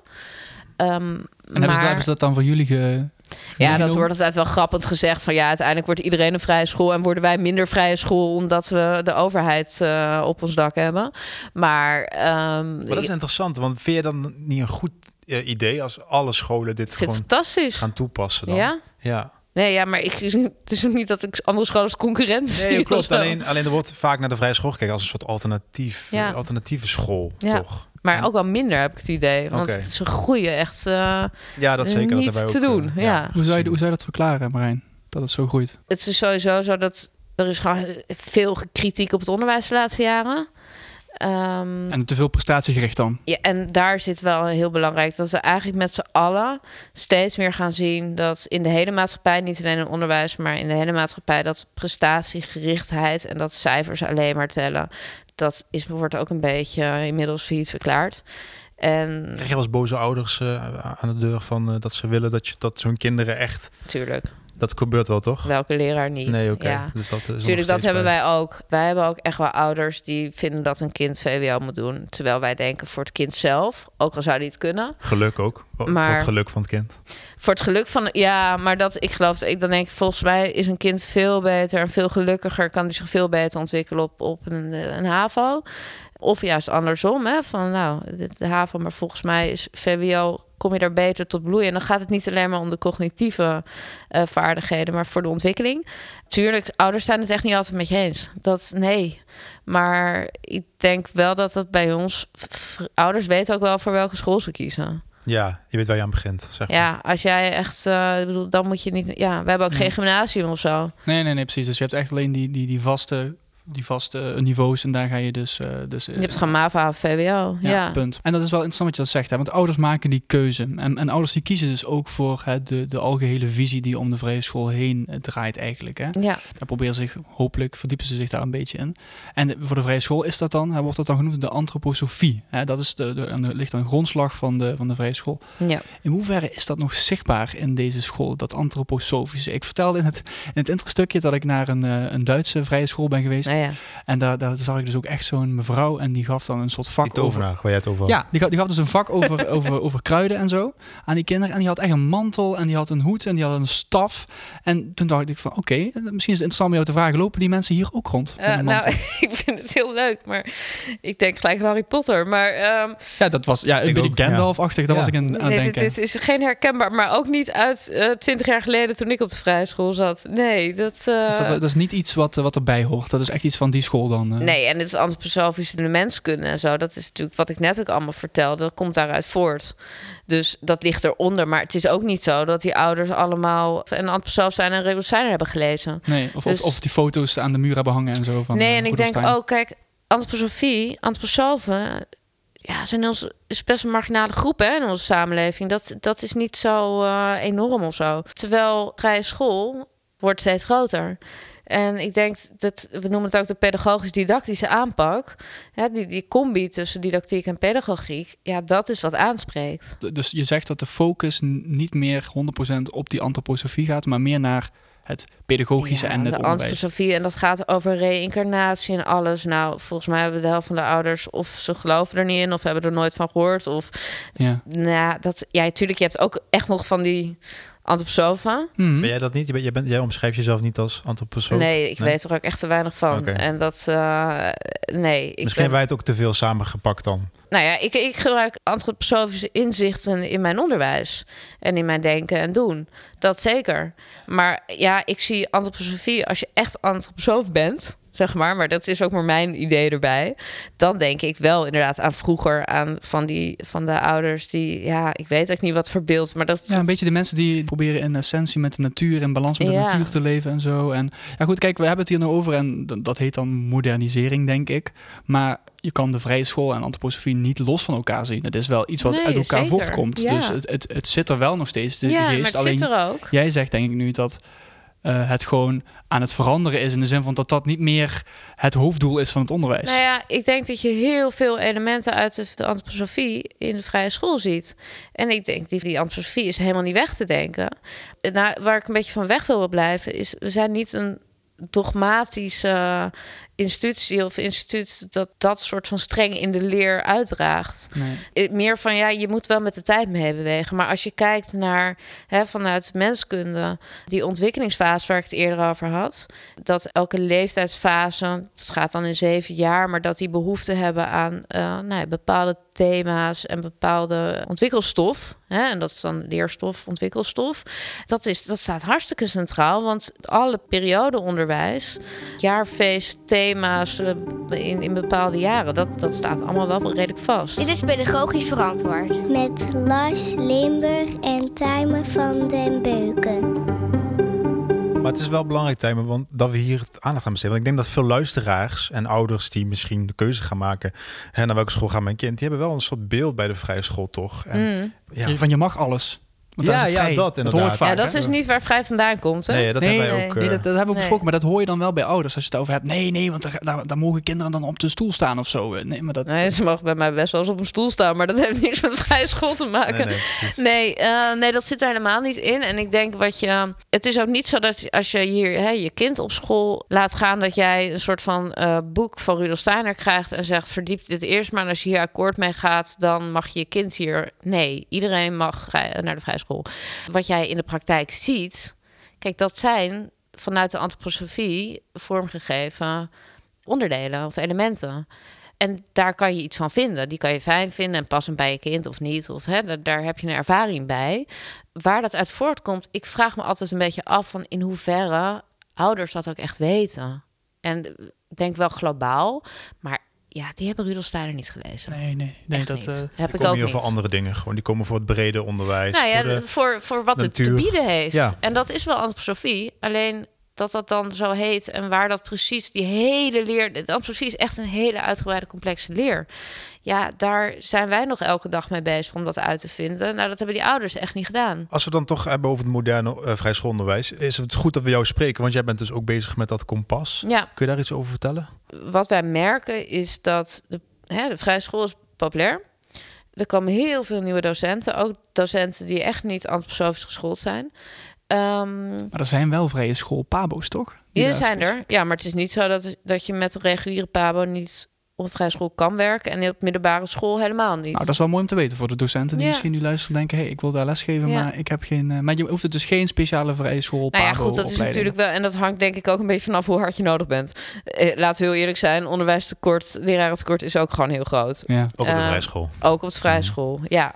Um, en hebben, ze, hebben, ze, dat dan voor jullie ge, ja, dat wordt altijd wel grappend gezegd. Van ja, uiteindelijk wordt iedereen een vrije school. En worden wij minder vrije school omdat we de overheid uh, op ons dak hebben. Maar, um, maar dat is interessant. Want vind je dan niet een goed uh, idee als alle scholen dit gewoon fantastisch. gaan toepassen? Dan? Ja. Ja. Nee, ja, maar ik, het is ook niet dat ik andere scholen als concurrent zie. Nee, klopt. Alleen, alleen er wordt vaak naar de vrije school gekeken als een soort alternatief, ja. alternatieve school, ja. toch? Maar ook wel minder heb ik het idee. Want okay. ze groeien echt uh, ja, dat zeker, niet dat te ook, doen. Uh, ja. ja. Hoe, zou je, hoe zou je dat verklaren, Marijn? Dat het zo groeit? Het is sowieso zo dat er is gewoon veel kritiek op het onderwijs de laatste jaren. Um, en te veel prestatiegericht dan? Ja, en daar zit wel heel belangrijk dat we eigenlijk met z'n allen steeds meer gaan zien dat in de hele maatschappij, niet alleen in onderwijs, maar in de hele maatschappij, dat prestatiegerichtheid en dat cijfers alleen maar tellen, dat is, wordt ook een beetje inmiddels failliet verklaard. En Krijg je eens boze ouders uh, aan de deur van uh, dat ze willen dat, je, dat hun kinderen echt. Tuurlijk. Dat gebeurt wel, toch? Welke leraar niet? Nee, oké. Okay. Ja. Dus dat is Tuurlijk, dat hebben wij ook. Wij hebben ook echt wel ouders die vinden dat een kind VWO moet doen. Terwijl wij denken voor het kind zelf, ook al zou die het kunnen. Geluk ook. Maar, voor het geluk van het kind. Voor het geluk van... Ja, maar dat, ik geloof... Ik dan denk volgens mij is een kind veel beter en veel gelukkiger. Kan die zich veel beter ontwikkelen op, op een, een HAVO. Of juist andersom, hè? van nou, de HAVO, maar volgens mij is VWO, kom je daar beter tot bloeien. En dan gaat het niet alleen maar om de cognitieve uh, vaardigheden, maar voor de ontwikkeling. Tuurlijk, ouders zijn het echt niet altijd met je eens. Dat, nee. Maar ik denk wel dat het bij ons, ouders weten ook wel voor welke school ze kiezen. Ja, je weet waar je aan begint. Zeg maar. Ja, als jij echt, uh, bedoel, dan moet je niet. Ja, we hebben ook Nee. geen gymnasium of zo. Nee, nee, nee, precies. Dus je hebt echt alleen die, die, die vaste die vaste niveaus en daar ga je dus... Uh, dus Je hebt gewoon MAVA of VWO. Ja, ja, punt. En dat is wel interessant wat je dat zegt, hè? want ouders maken die keuze. En, en ouders die kiezen dus ook voor hè, de, de algehele visie die om de vrije school heen uh, draait eigenlijk. Hè? Ja. Daar proberen ze zich, hopelijk verdiepen ze zich daar een beetje in. En de, voor de vrije school is dat dan, hè, wordt dat dan genoemd de antroposofie. Hè? Dat is de, de, de, ligt een grondslag van de, van de vrije school. Ja. In hoeverre is dat nog zichtbaar in deze school, dat antroposofische? Ik vertelde in het, in het intro-stukje dat ik naar een, uh, een Duitse vrije school ben geweest. Ja. En daar, daar zag ik dus ook echt zo'n mevrouw en die gaf dan een soort vak Die tovenaar, over. waar jij het over had. Ja, die gaf, die gaf dus een vak over, over, over kruiden en zo aan die kinderen. En die had echt een mantel en die had een hoed en die had een staf. En toen dacht ik van oké, okay, misschien is het interessant om jou te vragen, lopen die mensen hier ook rond? Uh, nou, ik vind het heel leuk, maar ik denk gelijk aan Harry Potter. Maar, um, ja, dat was ja, een ik beetje Gandalf-achtig, ja. daar was ik aan, aan nee, denken. Dit, dit is geen herkenbaar, maar ook niet uit uh, twintig jaar geleden toen ik op de vrije school zat. Nee, dat... Uh, dus dat, dat, is niet iets wat, wat erbij hoort. Dat is echt iets van die school dan. Uh. Nee, en het is antroposofische de menskunde en zo. Dat is natuurlijk wat ik net ook allemaal vertelde. Dat komt daaruit voort. Dus dat ligt eronder. Maar het is ook niet zo dat die ouders allemaal een antroposoof zijn en revolutionair hebben gelezen. Nee, of, Dus- of, of die foto's aan de muur hebben hangen en zo. Van, nee, eh, en ik denk ook, kijk, antroposofie, antroposofen, ja, zijn ons, is best een marginale groep hè, in onze samenleving. Dat, dat is niet zo eh, enorm of zo. Terwijl vrije school wordt steeds groter. En ik denk dat, we noemen het ook de pedagogisch-didactische aanpak. Hè, die, die combi tussen didactiek en pedagogiek, ja, dat is wat aanspreekt. Dus je zegt dat de focus niet meer 100% op die antroposofie gaat, maar meer naar het pedagogische Ja, en het de onderwijs. antroposofie en dat gaat over reïncarnatie en alles. Nou, volgens mij hebben de helft van de ouders of ze geloven er niet in of hebben er nooit van gehoord. Of Ja. nou, dat, ja, tuurlijk, je hebt ook echt nog van die antroposofen. Mhm. Ben jij dat niet? Jij, bent, jij omschrijft jezelf niet als antroposoof? Nee, ik weet er ook echt te weinig van. En dat, eh, nee. Ik Misschien ben, hebben wij het ook te veel samengepakt dan. nou ja, ik, ik gebruik antroposofische inzichten in mijn onderwijs en in mijn denken en doen. Dat zeker. Maar ja, ik zie antroposofie als je echt antroposoof bent, zeg maar, maar dat is ook maar mijn idee erbij. Dan denk ik wel inderdaad aan vroeger, aan van die van de ouders die, ja, ik weet ook niet wat voor beeld, maar dat Ja, een beetje de mensen die proberen in essentie met de natuur in balans met de Ja. natuur te leven en zo. En ja, goed, kijk, we hebben het hier nou over en dat heet dan modernisering, denk ik. Maar je kan de vrije school en antroposofie niet los van elkaar zien. Het is wel iets wat Nee, uit elkaar zeker. voortkomt. Ja. Dus het, het, het zit er wel nog steeds. De, ja, de maar geest. het Alleen zit er ook. jij zegt denk ik nu dat eh, het gewoon aan het veranderen is. In de zin van dat dat niet meer het hoofddoel is van het onderwijs. Nou ja, ik denk dat je heel veel elementen uit de, de antroposofie in de vrije school ziet. En ik denk, die, die antroposofie is helemaal niet weg te denken. Nou, waar ik een beetje van weg wil blijven, is we zijn niet een dogmatische institutie of instituut dat dat soort van streng in de leer uitdraagt. Nee. Eh, Meer van ja, je moet wel met de tijd mee bewegen. Maar als je kijkt naar hè, vanuit menskunde, die ontwikkelingsfase waar ik het eerder over had, dat elke leeftijdsfase, het gaat dan in zeven jaar, maar dat die behoefte hebben aan eh, nou ja, bepaalde thema's en bepaalde ontwikkelstof. Hè, en dat is dan leerstof, ontwikkelstof. Dat, is, dat staat hartstikke centraal, want alle periodeonderwijs, jaarfeest, thema's eh, in, in bepaalde jaren, dat, dat staat allemaal wel redelijk vast. Dit is pedagogisch verantwoord. Met Lars Limburg en Timer van den Beuken. Maar het is wel belangrijk, Tijmen, want dat we hier het aandacht aan besteden. Want ik denk dat veel luisteraars en ouders die misschien de keuze gaan maken... Hè, naar welke school gaat mijn kind... die hebben wel een soort beeld bij de vrije school, toch? En, Mm. ja, Van je mag alles. Want Ja, dat ja, dat hoor ik inderdaad. vaak, Ja, dat hè? is niet waar vrij vandaan komt. Hè? nee, dat nee, hebben wij nee. ook... Nee, eh, dat, dat hebben we Nee. besproken, maar dat hoor je dan wel bij ouders als je het over hebt. Nee, nee, want daar, daar, daar mogen kinderen dan op de stoel staan of zo. Nee, maar dat, Nee, ze mogen bij mij best wel eens op een stoel staan, maar dat heeft niks met vrije school te maken. nee, nee, precies. Nee, eh, nee, dat zit er helemaal niet in. En ik denk wat je. Het is ook niet zo dat als je hier hè, je kind op school laat gaan, dat jij een soort van eh, boek van Rudolf Steiner krijgt en zegt: verdiep dit eerst maar. En als je hier akkoord mee gaat, dan mag je je kind hier. Nee, iedereen mag naar de vrije school. Wat jij in de praktijk ziet, kijk, dat zijn vanuit de antroposofie vormgegeven onderdelen of elementen. En daar kan je iets van vinden. Die kan je fijn vinden en passen bij je kind of niet. Of hè, da- daar heb je een ervaring bij. Waar dat uit voortkomt, ik vraag me altijd een beetje af van in hoeverre ouders dat ook echt weten. En ik denk wel globaal, maar ja, die hebben Rudolf Steiner niet gelezen. nee, nee, nee Echt dat, niet. eh, heb ik komen ook heel niet. veel andere dingen. Gewoon, die komen voor het brede onderwijs. Nou ja, voor de, voor, voor, wat het te natuur. bieden heeft. Ja. En dat is wel antroposofie. Alleen dat dat dan zo heet en waar dat precies die hele leer... Antroposofie is echt een hele uitgebreide, complexe leer. Ja, daar zijn wij nog elke dag mee bezig om dat uit te vinden. Nou, dat hebben die ouders echt niet gedaan. Als we dan toch hebben over het moderne uh, vrij schoolonderwijs, is het goed dat we jou spreken, want jij bent dus ook bezig met dat kompas. Ja, Kun je daar iets over vertellen? wat wij merken is dat de, hè, de vrije school is populair. Er komen heel veel nieuwe docenten, ook docenten die echt niet antroposofisch geschoold zijn. Ehm, maar er zijn wel vrije school pabo's, toch? Die zijn er. Ja, maar het is niet zo dat, dat je met een reguliere pabo niet op vrije school kan werken en op middelbare school helemaal niet. Nou, dat is wel mooi om te weten voor de docenten die Ja. misschien nu luisteren en denken... hé, hey, ik wil daar lesgeven, Ja. maar ik heb geen... eh, maar je hoeft het dus geen speciale vrije school nou ja, goed, dat is natuurlijk wel. En dat hangt denk ik ook een beetje vanaf hoe hard je nodig bent. Eh, laten we heel eerlijk zijn, onderwijstekort, lerarentekort is ook gewoon heel groot. Ja. Ook op de Eh, vrij school. Ook op de vrije Mhm. school, ja.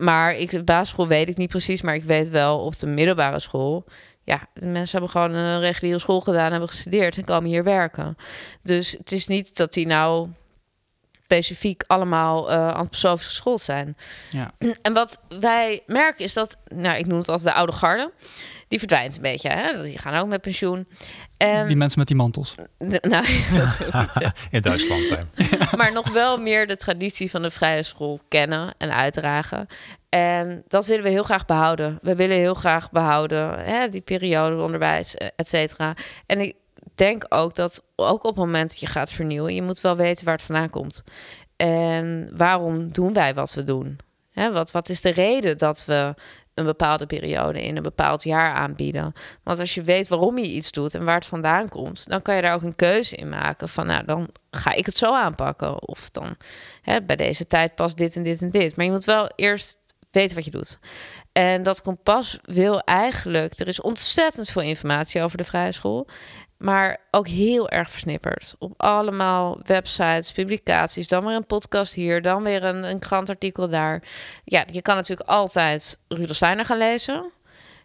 Maar ik, basisschool weet ik niet precies, maar ik weet wel op de middelbare school. Ja, de mensen hebben gewoon een reguliere school gedaan, hebben gestudeerd en komen hier werken. Dus het is niet dat die nou specifiek allemaal uh, antroposofisch geschoold zijn. Ja. En wat wij merken is dat, nou, ik noem het altijd de oude garde, die verdwijnt een beetje. Hè? Die gaan ook met pensioen. En, Die mensen met die mantels. de- nou, dat. In Duitsland. hè. maar nog wel meer de traditie van de vrije school kennen en uitdragen. En dat willen we heel graag behouden. We willen heel graag behouden hè, die periode onderwijs, et cetera. En ik denk ook dat ook op het moment dat je gaat vernieuwen, je moet wel weten waar het vandaan komt. En waarom doen wij wat we doen? Wat, wat is de reden dat we een bepaalde periode in een bepaald jaar aanbieden? Want als je weet waarom je iets doet en waar het vandaan komt, dan kan je daar ook een keuze in maken van, nou, dan ga ik het zo aanpakken. Of dan hè, bij deze tijd past dit en dit en dit. Maar je moet wel eerst weten wat je doet. En dat kompas wil eigenlijk, er is ontzettend veel informatie over de vrije school. Maar ook heel erg versnipperd. Op allemaal websites, publicaties. Dan weer een podcast hier. Dan weer een, een krantartikel daar. Ja, je kan natuurlijk altijd Rudolf Steiner gaan lezen.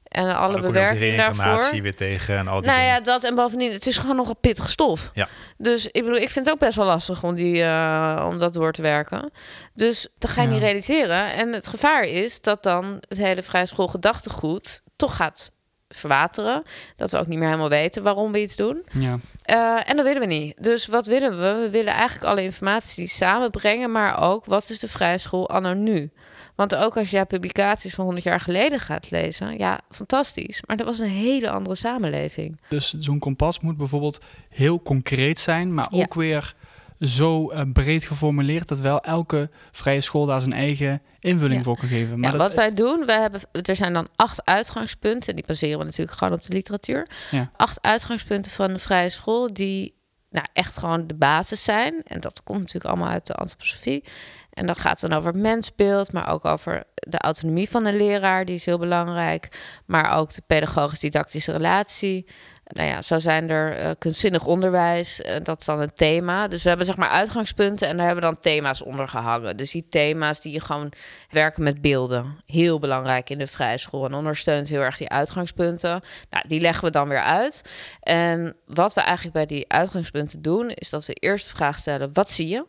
En alle ook bewerking die reïncarnatie daarvoor. weer tegen en al die Nou dingen. ja, dat en bovendien, het is gewoon nog een pittig stof. Ja. Dus ik bedoel, ik vind het ook best wel lastig om, die, uh, om dat door te werken. Dus dat ga je Ja. niet realiseren. En het gevaar is dat dan het hele vrije school gedachtegoed toch gaat verwateren. Dat we ook niet meer helemaal weten waarom we iets doen. Ja. Uh, en dat willen we niet. Dus wat willen we? We willen eigenlijk alle informatie samenbrengen, maar ook wat is de vrije school anno nu? Want ook als je publicaties van 100 jaar geleden gaat lezen, ja, fantastisch. Maar dat was een hele andere samenleving. Dus zo'n kompas moet bijvoorbeeld heel concreet zijn, maar Ja. ook weer zo eh, breed geformuleerd dat wel elke vrije school daar zijn eigen invulling Ja. voor kan geven. Maar ja, dat, wat wij doen, we hebben, er zijn dan acht uitgangspunten. Die baseren we natuurlijk gewoon op de literatuur. Ja. Acht uitgangspunten van de vrije school die nou, echt gewoon de basis zijn. En dat komt natuurlijk allemaal uit de antroposofie. En dat gaat dan over het mensbeeld, maar ook over de autonomie van de leraar, die is heel belangrijk. Maar ook de pedagogisch-didactische relatie. Nou ja, zo zijn er eh, kunstzinnig onderwijs, eh, dat is dan een thema. Dus we hebben zeg maar uitgangspunten en daar hebben we dan thema's onder gehangen. Dus die thema's die je gewoon werken met beelden. Heel belangrijk in de vrije school en ondersteunt heel erg die uitgangspunten. Nou, die leggen we dan weer uit. En wat we eigenlijk bij die uitgangspunten doen, is dat we eerst de vraag stellen: wat zie je?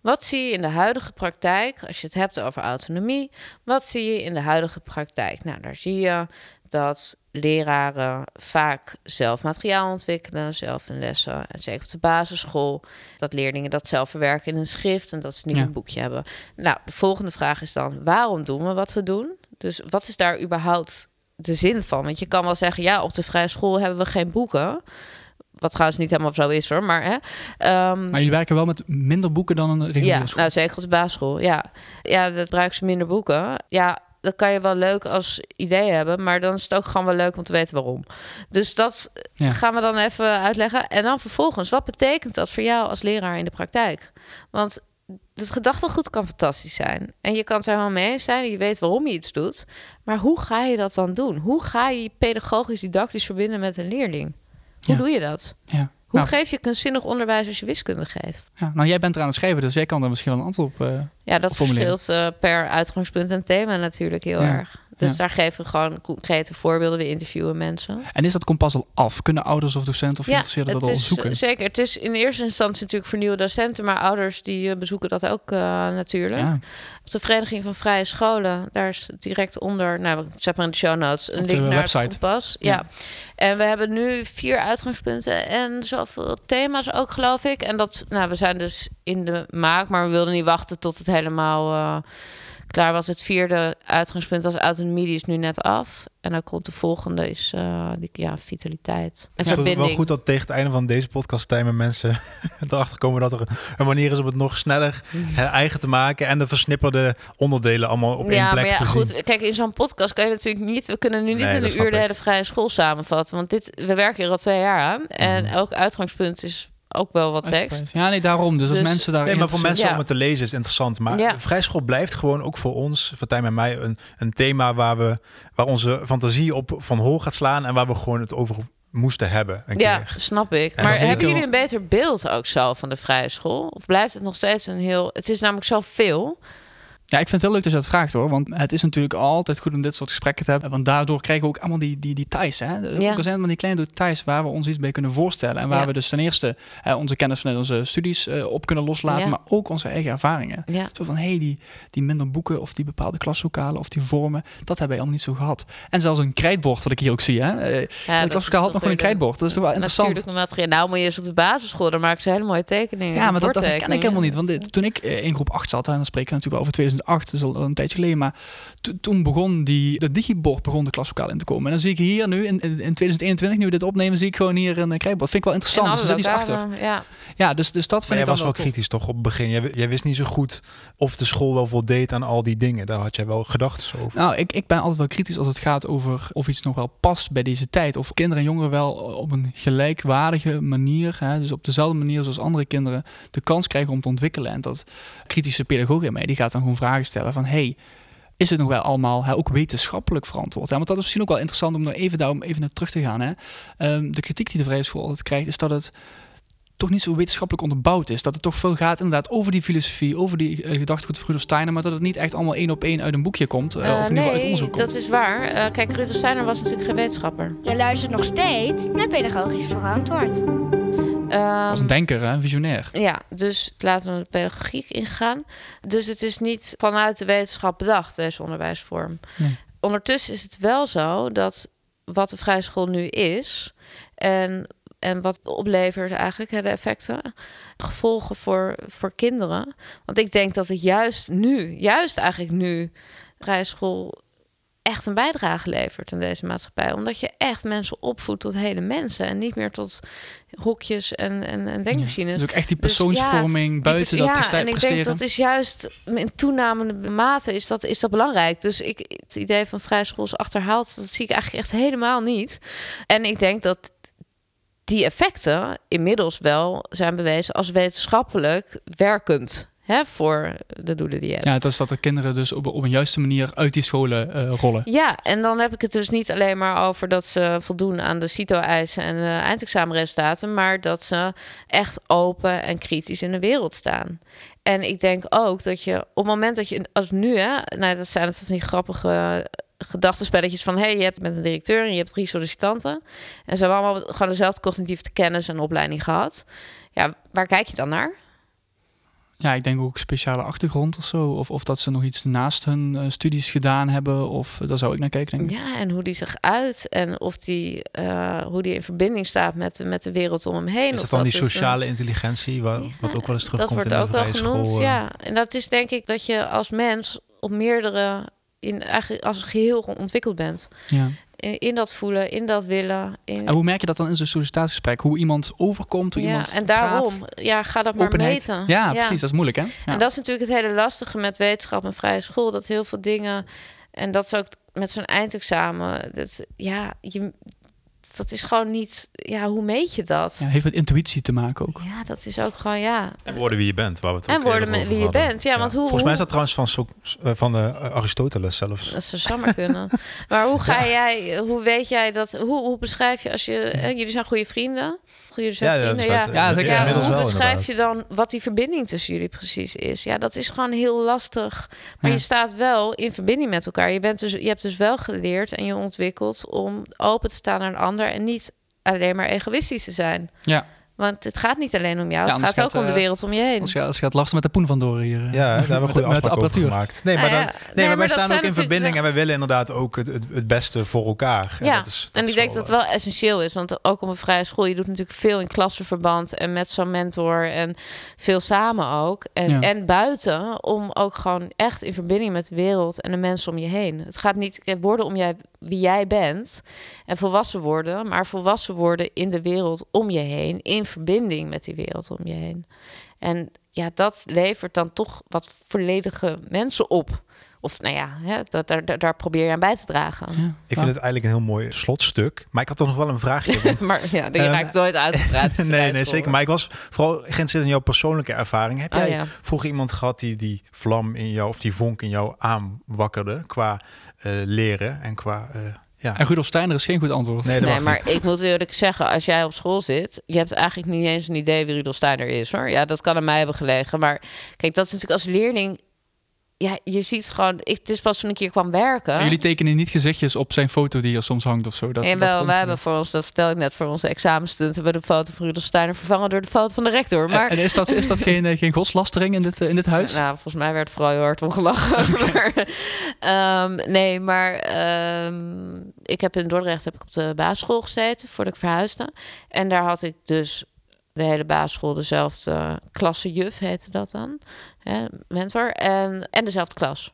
Wat zie je in de huidige praktijk als je het hebt over autonomie? Wat zie je in de huidige praktijk? Nou, daar zie je dat leraren vaak zelf materiaal ontwikkelen, zelf in lessen. En zeker op de basisschool. Dat leerlingen dat zelf verwerken in een schrift en dat ze niet Ja. een boekje hebben. Nou, de volgende vraag is dan: waarom doen we wat we doen? Dus wat is daar überhaupt de zin van? Want je kan wel zeggen: ja, op de vrije school hebben we geen boeken. Wat trouwens niet helemaal zo is hoor, maar hè. Ehm, maar jullie werken wel met minder boeken dan een reguliere ja, school. nou zeker op de basisschool. Ja, ja dat gebruiken ze minder boeken. Ja, dat kan je wel leuk als idee hebben, maar dan is het ook gewoon wel leuk om te weten waarom. Dus dat Ja. gaan we dan even uitleggen. En dan vervolgens, wat betekent dat voor jou als leraar in de praktijk? Want het gedachtegoed kan fantastisch zijn. En je kan het er helemaal mee eens zijn. en Je weet waarom je iets doet. Maar hoe ga je dat dan doen? Hoe ga je pedagogisch didactisch verbinden met een leerling? Hoe Ja. doe je dat? ja. Hoe Nou, geef je kunstzinnig onderwijs als je wiskunde geeft? ja. nou, jij bent eraan het schrijven, dus jij kan er misschien wel een antwoord op. eh, Ja, dat verschilt eh, per uitgangspunt en thema natuurlijk heel Ja. erg. Dus Ja. daar geven we gewoon concrete voorbeelden. We interviewen mensen. En is dat kompas al af? Kunnen ouders of docenten of geïnteresseerden dat al zoeken? eh, Zeker. Het is in eerste instantie natuurlijk voor nieuwe docenten, maar ouders die bezoeken dat ook natuurlijk. Ja. Op de Vereniging van Vrije Scholen, daar is direct onder, nou, zet maar in de show notes, een Op de link naar website. het kompas. Ja. Ja. En we hebben nu vier uitgangspunten en zoveel thema's ook, geloof ik. En dat, nou, we zijn dus in de maak, maar we wilden niet wachten tot het helemaal eh, klaar was. Het vierde uitgangspunt als autonomie, die is nu net af. En dan komt de volgende, is eh, die, ja, vitaliteit en Het is wel verbinding. goed dat tegen het einde van deze podcast timen mensen erachter komen dat er een manier is om het nog sneller eigen te maken en de versnipperde onderdelen allemaal op één ja, plek maar ja, te goed. zien. Kijk, in zo'n podcast kan je natuurlijk niet. We kunnen nu niet Nee, in een uur de hele vrije school samenvatten. Want dit, we werken hier al twee jaar aan. En Mhm. elk uitgangspunt is ook wel wat tekst. Ja, nee, daarom. Dus als Dus- mensen daar Nee, maar voor mensen Ja. om het te lezen is het interessant. Maar Ja. vrijschool blijft gewoon ook voor ons, voor Tijm en mij, een, een thema waar, we, waar onze fantasie op van hol gaat slaan en waar we gewoon het over moesten hebben. Een Ja, keer. snap ik. En Maar hebben jullie een beter beeld ook zo van de vrije school? Of blijft het nog steeds een heel... Het is namelijk zoveel. Ja, ik vind het heel leuk dat je dat vraagt hoor. Want het is natuurlijk altijd goed om dit soort gesprekken te hebben. Want daardoor krijgen we ook allemaal die, die details. Hè? Ja. Er zijn allemaal die kleine details waar we ons iets bij kunnen voorstellen. En waar Ja. we dus ten eerste onze kennis van onze studies eh, op kunnen loslaten. Ja. Maar ook onze eigen ervaringen. Ja. Zo van, hé, hey, die, die minder boeken of die bepaalde klaslokalen of die vormen. Dat hebben wij allemaal niet zo gehad. En zelfs een krijtbord, wat ik hier ook zie. Hè? Eh, Ja, de dat klaslokaal is had nog gewoon een weer krijtbord. Dat is toch wel interessant. Natuurlijke materiaal. Nou moet je eens op de basisschool. Daar maken ze hele mooie tekeningen. Ja, maar dat, dat ken ik helemaal niet. Want dit- toen ik eh, in groep 8 zat, en dan spreken we natuurlijk over 2008, dat is al een tijdje geleden, maar to- toen begon die, dat digibord begon de klaslokaal in te komen. En dan zie ik hier nu, in, in, in 2021, nu we dit opnemen, zie ik gewoon hier een krijtbord. Vind ik wel In interessant. Dus er zit iets achter. Ja. Ja, dus, dus dat vind jij ik dan was wel kritisch toch op het begin. Jij, jij wist niet zo goed of de school wel voldeed aan al die dingen. Daar had jij wel gedachten over. Nou, ik, ik ben altijd wel kritisch als het gaat over of iets nog wel past bij deze tijd. Of kinderen en jongeren wel op een gelijkwaardige manier, hè, dus op dezelfde manier zoals andere kinderen, de kans krijgen om te ontwikkelen. En dat kritische pedagoog in mij, die gaat dan gewoon vragen stellen van, hey, is het nog wel allemaal hè, ook wetenschappelijk verantwoord? Hè? Want dat is misschien ook wel interessant om er even, daarom even naar terug te gaan. Hè? Ehm, de kritiek die de vrije school altijd krijgt, is dat het toch niet zo wetenschappelijk onderbouwd is. Dat het toch veel gaat inderdaad over die filosofie, over die uh, gedachtegoed van Rudolf Steiner, maar dat het niet echt allemaal één op één uit een boekje komt, uh, of in ieder geval uit onderzoek komt. dat is waar. Uh, kijk, Rudolf Steiner was natuurlijk geen wetenschapper. Je luistert nog steeds naar pedagogisch verantwoord. Was een denker, hè? een visionair. Ja, dus laten we de pedagogiek ingaan. Dus het is niet vanuit de wetenschap bedacht, deze onderwijsvorm. Nee. Ondertussen is het wel zo dat wat de vrije school nu is... en En wat oplevert eigenlijk, de effecten, gevolgen voor, voor kinderen. Want ik denk dat het juist nu, juist eigenlijk nu, vrije school echt een bijdrage levert in deze maatschappij. Omdat je echt mensen opvoedt tot hele mensen en niet meer tot hokjes en, en, en denkmachines. Dus ook echt die Dus ja, persoonsvorming die buiten dat ja, preste- en ik denk dat is juist in toenamende mate is dat, is dat belangrijk. Dus ik, het idee van vrije school is achterhaald, dat zie ik eigenlijk echt helemaal niet. En ik denk dat die effecten inmiddels wel zijn bewezen als wetenschappelijk werkend. Hè, voor de doelen die je hebt. Ja, dat is dat de kinderen dus op, op een juiste manier uit die scholen eh, rollen. Ja, en dan heb ik het dus niet alleen maar over dat ze voldoen aan de CITO-eisen en de eindexamenresultaten, maar dat ze echt open en kritisch in de wereld staan. En ik denk ook dat je op het moment dat je, als nu, hè, nou, dat zijn het van die grappige gedachtenspelletjes van, hey, je hebt met een directeur en je hebt drie sollicitanten. En ze hebben allemaal gewoon dezelfde cognitieve kennis en opleiding gehad. Ja, waar kijk je dan naar? Ja, ik denk ook speciale achtergrond of zo. Of, of dat ze nog iets naast hun eh, studies gedaan hebben. Of daar zou ik naar kijken, denk ik. Ja, en hoe die zich uit en of die, eh, hoe die in verbinding staat met, de- met de wereld om hem heen. Is Of dat dan die een- sociale intelligentie, wa- wat ook wel eens dat terugkomt wordt in de ook wel genoemd, school? eh? ja. En dat is denk ik dat je als mens op meerdere, in, eigenlijk als geheel ontwikkeld bent. Ja. In, in dat voelen, in dat willen. In, En hoe merk je dat dan in zo'n sollicitatiegesprek? Hoe iemand overkomt, hoe ja, iemand en praat? daarom, ja, ga dat maar meten. Ja, precies. Dat is moeilijk, hè? Ja. En dat is natuurlijk het hele lastige met wetenschap en vrije school. Dat heel veel dingen. En dat is ook met zo'n eindexamen. Dat, ja, je, dat is gewoon niet. Ja, hoe meet je dat? Ja, heeft met intuïtie te maken ook. Ja, dat is ook gewoon ja. En worden wie je bent, waar we het En ook worden wie je hadden. bent. Ja, want hoe- Volgens mij is dat trouwens van, So- eh, van eh, Aristoteles zelfs. Dat zou zomaar kunnen. Maar hoe ga jij, hoe weet jij dat, hoe, hoe beschrijf je als je, hè, jullie zijn goede vrienden? Jullie zijn Ja, ja, ja. Ja, zeker. Ja, inmiddels hoe beschrijf je dan wat die verbinding tussen jullie precies is? Ja, dat is gewoon heel lastig. Maar Ja. je staat wel in verbinding met elkaar. Je, bent dus, je hebt dus wel geleerd en je ontwikkeld om open te staan naar een ander en niet alleen maar egoïstisch te zijn. Ja. Want het gaat niet alleen om jou, Ja, het gaat ook om de eh, wereld om je heen. Als je, als je gaat lasten met de poen vandoor hier. eh. Ja, daar hebben we goede met de afspraken over apparatuur. gemaakt. Nee, maar, Nou dan, ja, nee, nee, maar maar wij staan ook in verbinding wel- en wij willen inderdaad ook het, het, het beste voor elkaar. Ja, dat is, dat en is ik denk dat wel, het wel essentieel is. Want ook op een vrije school, je doet natuurlijk veel in klassenverband en met zo'n mentor en veel samen ook. En, Ja. en buiten, om ook gewoon echt in verbinding met de wereld en de mensen om je heen. Het gaat niet kijk, worden om jij, wie jij bent en volwassen worden, maar volwassen worden in de wereld om je heen, in verbinding met die wereld om je heen. En ja, dat levert dan toch wat volledige mensen op. Of nou ja, hè, dat, daar, daar, daar probeer je aan bij te dragen. Ja. Ik vind het eigenlijk een heel mooi slotstuk. Maar ik had toch nog wel een vraagje. want- maar ja, die Ehm, raakt nooit uitgepraat. nee, nee, zeker. Maar ik was vooral geïnteresseerd in jouw persoonlijke ervaring. Heb Oh, jij ja. vroeger iemand gehad die die vlam in jou, of die vonk in jou aanwakkerde qua eh, leren en qua... eh, ja. En Rudolf Steiner is geen goed antwoord. Nee, Nee, maar niet. ik moet eerlijk zeggen, als jij op school zit, je hebt eigenlijk niet eens een idee wie Rudolf Steiner is hoor. Ja, dat kan aan mij hebben gelegen. Maar kijk, dat is natuurlijk als leerling. Ja, je ziet gewoon. Ik, het is pas toen ik hier kwam werken. En Jullie tekenen niet gezichtjes op zijn foto die er soms hangt of zo. Dat, en wel, wij hebben voor ons, dat vertel ik net, voor onze examenstunt hebben we de foto van Rudolf Steiner vervangen door de foto van de rector. Maar En is dat, is dat geen, eh, geen godslastering in dit, eh, in dit huis? Nou, volgens mij werd vooral heel hard om gelachen. maar, ehm, nee, maar ehm, ik heb in Dordrecht heb ik op de basisschool gezeten voordat ik verhuisde. En daar had ik dus de hele basisschool dezelfde klassejuf, heette dat dan. Hè, mentor. En, en dezelfde klas.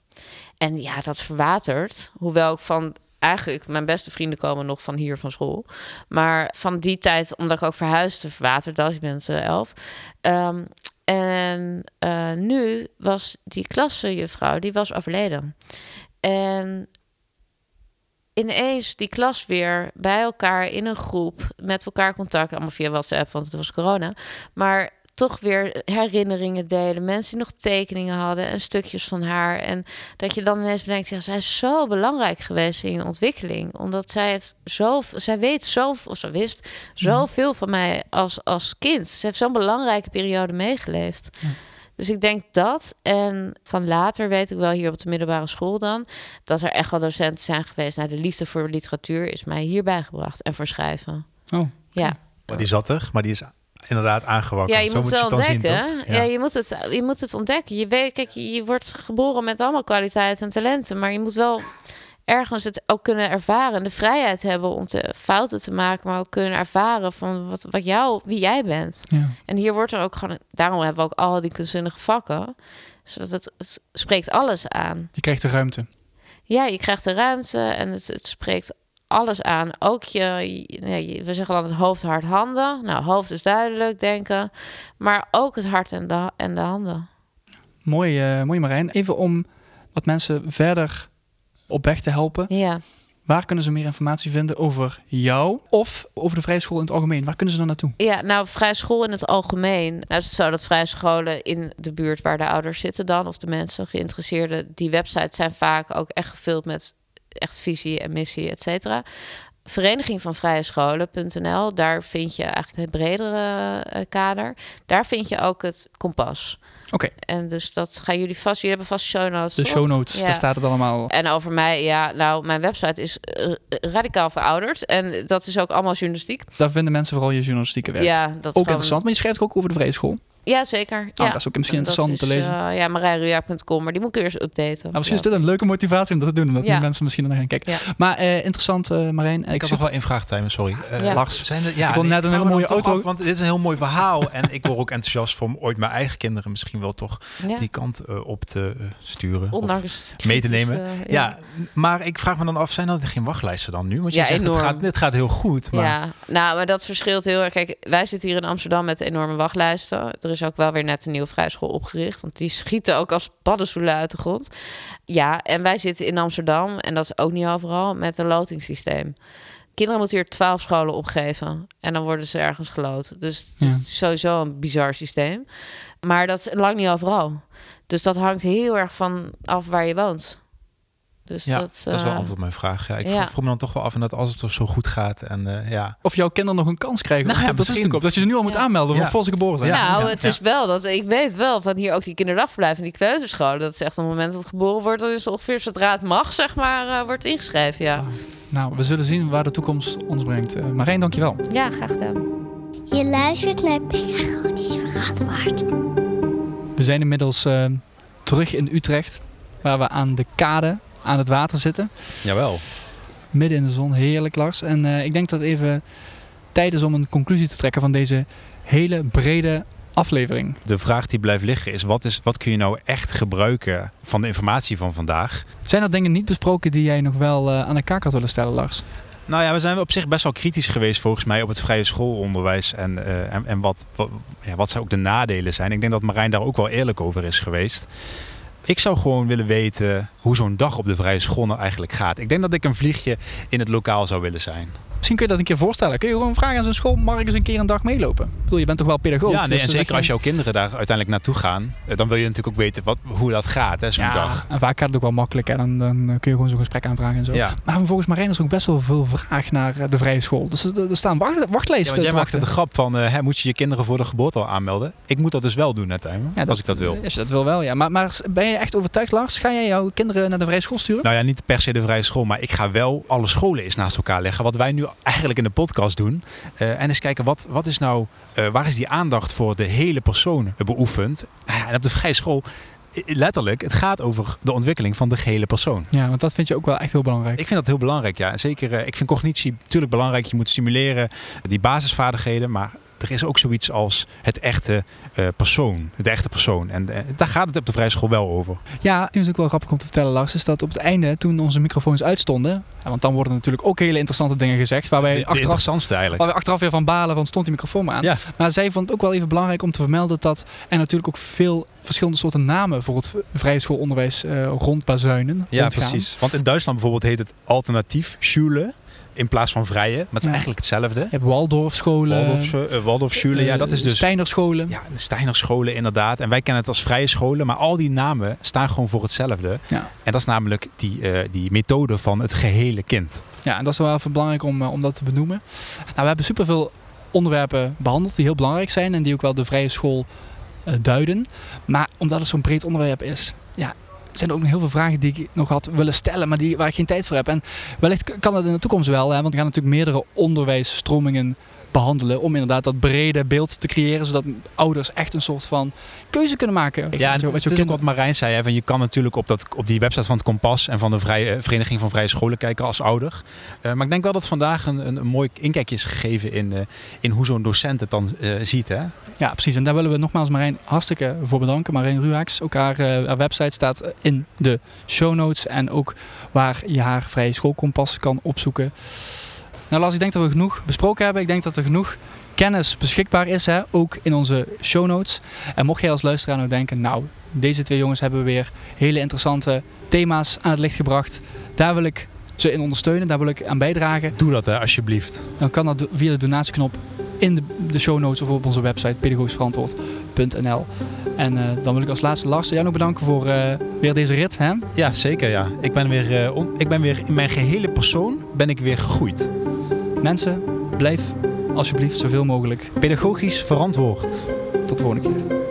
En ja, dat verwatert. Hoewel ik van eigenlijk mijn beste vrienden komen nog van hier van school. Maar van die tijd, omdat ik ook verhuisde, verwaterd dat. Je bent eh, elf. Ehm, en eh, nu was die klassejuffrouw, die was overleden. En ineens die klas weer bij elkaar in een groep, met elkaar contact, allemaal via WhatsApp, want het was corona. Maar toch weer herinneringen delen. Mensen die nog tekeningen hadden en stukjes van haar. En dat je dan ineens bedenkt, ja, zij is zo belangrijk geweest in je ontwikkeling. Omdat zij heeft zo, zij weet zo, of ze wist zoveel van mij als, als kind. Ze heeft zo'n belangrijke periode meegeleefd. Dus ik denk dat. En van later weet ik wel hier op de middelbare school dan... dat er echt wel docenten zijn geweest. Nou, de liefde voor literatuur is mij hierbij gebracht. En voor schrijven. Oh. Ja, Maar die zat er, maar die is inderdaad aangewakkerd. ja je Zo moet moet het je wel het zien, ontdekken. toch? ja. je, moet het, je moet het ontdekken. Je weet, kijk, je, je wordt geboren met allemaal kwaliteiten en talenten. Maar je moet wel ergens het ook kunnen ervaren, de vrijheid hebben om te fouten te maken, maar ook kunnen ervaren van wat, wat jou, wie jij bent. Ja. En hier wordt er ook gewoon, daarom hebben we ook al die kunstzinnige vakken, zodat het, het spreekt alles aan. Je krijgt de ruimte. Ja, je krijgt de ruimte en het, het spreekt alles aan. Ook je, je- ja, je- we zeggen dan het hoofd, hart, handen. Nou, hoofd is duidelijk, denken. Maar ook het hart en de, en de handen. Mooi, eh, mooi Marijn. Even om wat mensen verder op weg te helpen. Ja. Waar kunnen ze meer informatie vinden over jou of over de vrije school in het algemeen? Waar kunnen ze dan naartoe? Ja, nou, vrije school in het algemeen. Nou is het zo dat vrije scholen in de buurt waar de ouders zitten dan... of de mensen, geïnteresseerden, die websites zijn vaak ook echt gevuld met echt visie en missie, et cetera. Vereniging van Vrije Scholen.nl, daar vind je eigenlijk het bredere eh, kader. Daar vind je ook het kompas. Oké. En dus dat gaan jullie vast, jullie hebben vast show notes. De toch? show notes, Ja. daar staat het allemaal. En over mij, ja, nou, mijn website is eh, radicaal verouderd. En dat is ook allemaal journalistiek. Daar vinden mensen vooral je journalistieke werk. Ja, dat is ook gewoon- interessant, maar je schrijft ook over de vrije school. Ja, zeker. Oh, ja. dat is ook misschien interessant om te lezen. eh, ja, marijnruja.com, maar die moet ik eerst updaten. Nou, misschien is dit een leuke motivatie om dat te doen, omdat Ja. die mensen misschien naar gaan kijken. Ja. Maar eh, interessant, eh Marijn. Ik had nog wel één vraag, Tijmen, sorry. Ja. Lars, Zijn er, ja, Ik wil net een hele mooie auto- af, want dit is een heel mooi verhaal. en ik word ook enthousiast voor om ooit mijn eigen kinderen misschien wel toch Ja. die kant op te sturen. of Ondanks mee te kritische- nemen. ja. maar ik vraag me dan af, zijn er geen wachtlijsten dan nu? Want je Ja, zegt, het gaat, het gaat heel goed. Maar Ja, nou, maar dat verschilt heel erg. Kijk, wij zitten hier in Amsterdam met enorme wachtlijsten. Is ook wel weer net een nieuwe vrijschool opgericht, want die schieten ook als paddenstoelen uit de grond. Ja, en wij zitten in Amsterdam, en dat is ook niet overal, met een lotingssysteem. Kinderen moeten hier twaalf scholen opgeven en dan worden ze ergens geloot. Dus het Ja. is sowieso een bizar systeem. Maar dat is lang niet overal. Dus dat hangt heel erg van af waar je woont. Dus ja, dat, dat, is wel eh, antwoord op mijn vraag. Ja, ik ja. vroeg, me dan toch wel af en dat als het toch zo goed gaat. En eh, ja, of jouw kinderen nog een kans krijgen. Nou ja, dat is misschien. natuurlijk op dat je ze nu al moet aanmelden Ja. voor ze geboren zijn. Ja. nou, het ja. is wel dat ik weet wel van hier ook die kinderdagverblijven en die kleuterscholen. Dat is echt op het moment dat het geboren wordt, dan is ongeveer zodra het mag, zeg maar, eh, wordt ingeschreven. Ja, Nou, we zullen zien waar de toekomst ons brengt. Eh, Marijn, dankjewel. ja graag gedaan. Je luistert naar Pedagogisch Verantwoord. We zijn inmiddels eh, terug in Utrecht, waar we aan de kade aan het water zitten. jawel. Midden in de zon, heerlijk Lars. En eh, ik denk dat het even tijd is om een conclusie te trekken van deze hele brede aflevering. De vraag die blijft liggen is wat, is, wat kun je nou echt gebruiken van de informatie van vandaag? Zijn er dingen niet besproken die jij nog wel eh, aan de kaak had willen stellen, Lars? Nou ja, we zijn op zich best wel kritisch geweest volgens mij op het vrije schoolonderwijs. En, eh, en, en wat, wat, ja, wat zou ook de nadelen zijn. Ik denk dat Marijn daar ook wel eerlijk over is geweest. Ik zou gewoon willen weten hoe zo'n dag op de vrije school nou eigenlijk gaat. Ik denk dat ik een vliegje in het lokaal zou willen zijn. Misschien kun je dat een keer voorstellen. Kun je gewoon vragen aan zo'n school, mag ik eens een keer een dag meelopen? Ik bedoel, je bent toch wel pedagoog? ja, nee, dus en dan zeg zeker je- als jouw kinderen daar uiteindelijk naartoe gaan. eh, Dan wil je natuurlijk ook weten wat, hoe dat gaat, hè, zo'n Ja, dag. en vaak gaat het ook wel makkelijk. En dan, dan kun je gewoon zo'n gesprek aanvragen en zo. Ja. Maar volgens Marijn is er ook best wel veel vraag naar eh, de vrije school. Dus er, er staan wacht, Ja, wachtlijsten want jij te maakte de grap van, eh, hè, moet je je kinderen voor de geboorte al aanmelden? Ik moet dat dus wel doen uiteindelijk, Ja, als ik dat wil. Je dat wil wel, ja. Maar, maar ben je echt overtuigd, Lars? Ga jij jouw kinderen naar de vrije school sturen? Nou ja, niet per se de vrije school, maar ik ga wel alle scholen eens naast elkaar leggen. Wat wij nu eigenlijk in de podcast doen. Eh, en eens kijken, wat, wat is nou, eh, waar is die aandacht voor de hele persoon beoefend? Ah, en op de vrije school, eh, letterlijk, het gaat over de ontwikkeling van de gehele persoon. Ja, want dat vind je ook wel echt heel belangrijk. Ik vind dat heel belangrijk, ja. En Zeker, eh, ik vind cognitie natuurlijk belangrijk. Je moet stimuleren, die basisvaardigheden. Maar er is ook zoiets als het echte eh, persoon. De echte persoon. En eh, daar gaat het op de vrije school wel over. Ja, het is ook wel grappig om te vertellen, Lars, is dat op het einde, toen onze microfoons uitstonden, want dan worden natuurlijk ook hele interessante dingen gezegd, waar wij De, de achteraf. Waar achteraf weer van balen, van stond die microfoon maar aan. Ja. Maar zij vond het ook wel even belangrijk om te vermelden dat er natuurlijk ook veel verschillende soorten namen voor het vrije schoolonderwijs eh rondbazuinen. Ja, rondgaan. precies. Want in Duitsland bijvoorbeeld heet het alternatief Schule in plaats van vrije. Maar het is Ja. eigenlijk hetzelfde. Je hebt Waldorfscholen. Waldorf, uh, Waldorfschule, ja, dat is dus... Steinerscholen. Ja, Steinerscholen inderdaad. En wij kennen het als vrije scholen. Maar al die namen staan gewoon voor hetzelfde. Ja. En dat is namelijk die, eh, die methode van het gehele kind. Ja, en dat is wel even belangrijk om, eh, om dat te benoemen. Nou, we hebben superveel onderwerpen behandeld die heel belangrijk zijn en die ook wel de vrije school eh, duiden. Maar omdat het zo'n breed onderwerp is, ja, zijn er ook nog heel veel vragen die ik nog had willen stellen, maar die, waar ik geen tijd voor heb. En wellicht kan dat in de toekomst wel, hè, want er gaan natuurlijk meerdere onderwijsstromingen behandelen. Om inderdaad dat brede beeld te creëren. Zodat ouders echt een soort van keuze kunnen maken. Ja, en het je is ook wat Marijn zei. Hè, van je kan natuurlijk op, dat, op die website van het Kompas en van de vrije, Vereniging van Vrije Scholen kijken als ouder. Eh, maar ik denk wel dat vandaag een, een, een mooi inkijkje is gegeven in, eh, in hoe zo'n docent het dan eh, ziet. Hè? Ja, precies. En daar willen we nogmaals Marijn hartstikke voor bedanken. Marijn Ruaaks, ook haar, haar website staat in de show notes. En ook waar je haar vrije schoolkompas kan opzoeken. Nou Lars, ik denk dat we genoeg besproken hebben. Ik denk dat er genoeg kennis beschikbaar is, hè? ook in onze show notes. En mocht jij als luisteraar nou denken, nou, deze twee jongens hebben weer hele interessante thema's aan het licht gebracht. Daar wil ik ze in ondersteunen, daar wil ik aan bijdragen. Doe dat hè, alsjeblieft. Dan kan dat via de donatieknop in de, de show notes of op onze website pedagogischverantwoord.nl. En eh, dan wil ik als laatste Lars jij nog bedanken voor eh, weer deze rit. Hè? Ja, zeker ja. Ik ben, weer, eh, ik ben weer in mijn gehele persoon ben ik weer gegroeid. Mensen, blijf alsjeblieft zoveel mogelijk. Pedagogisch verantwoord. Tot de volgende keer.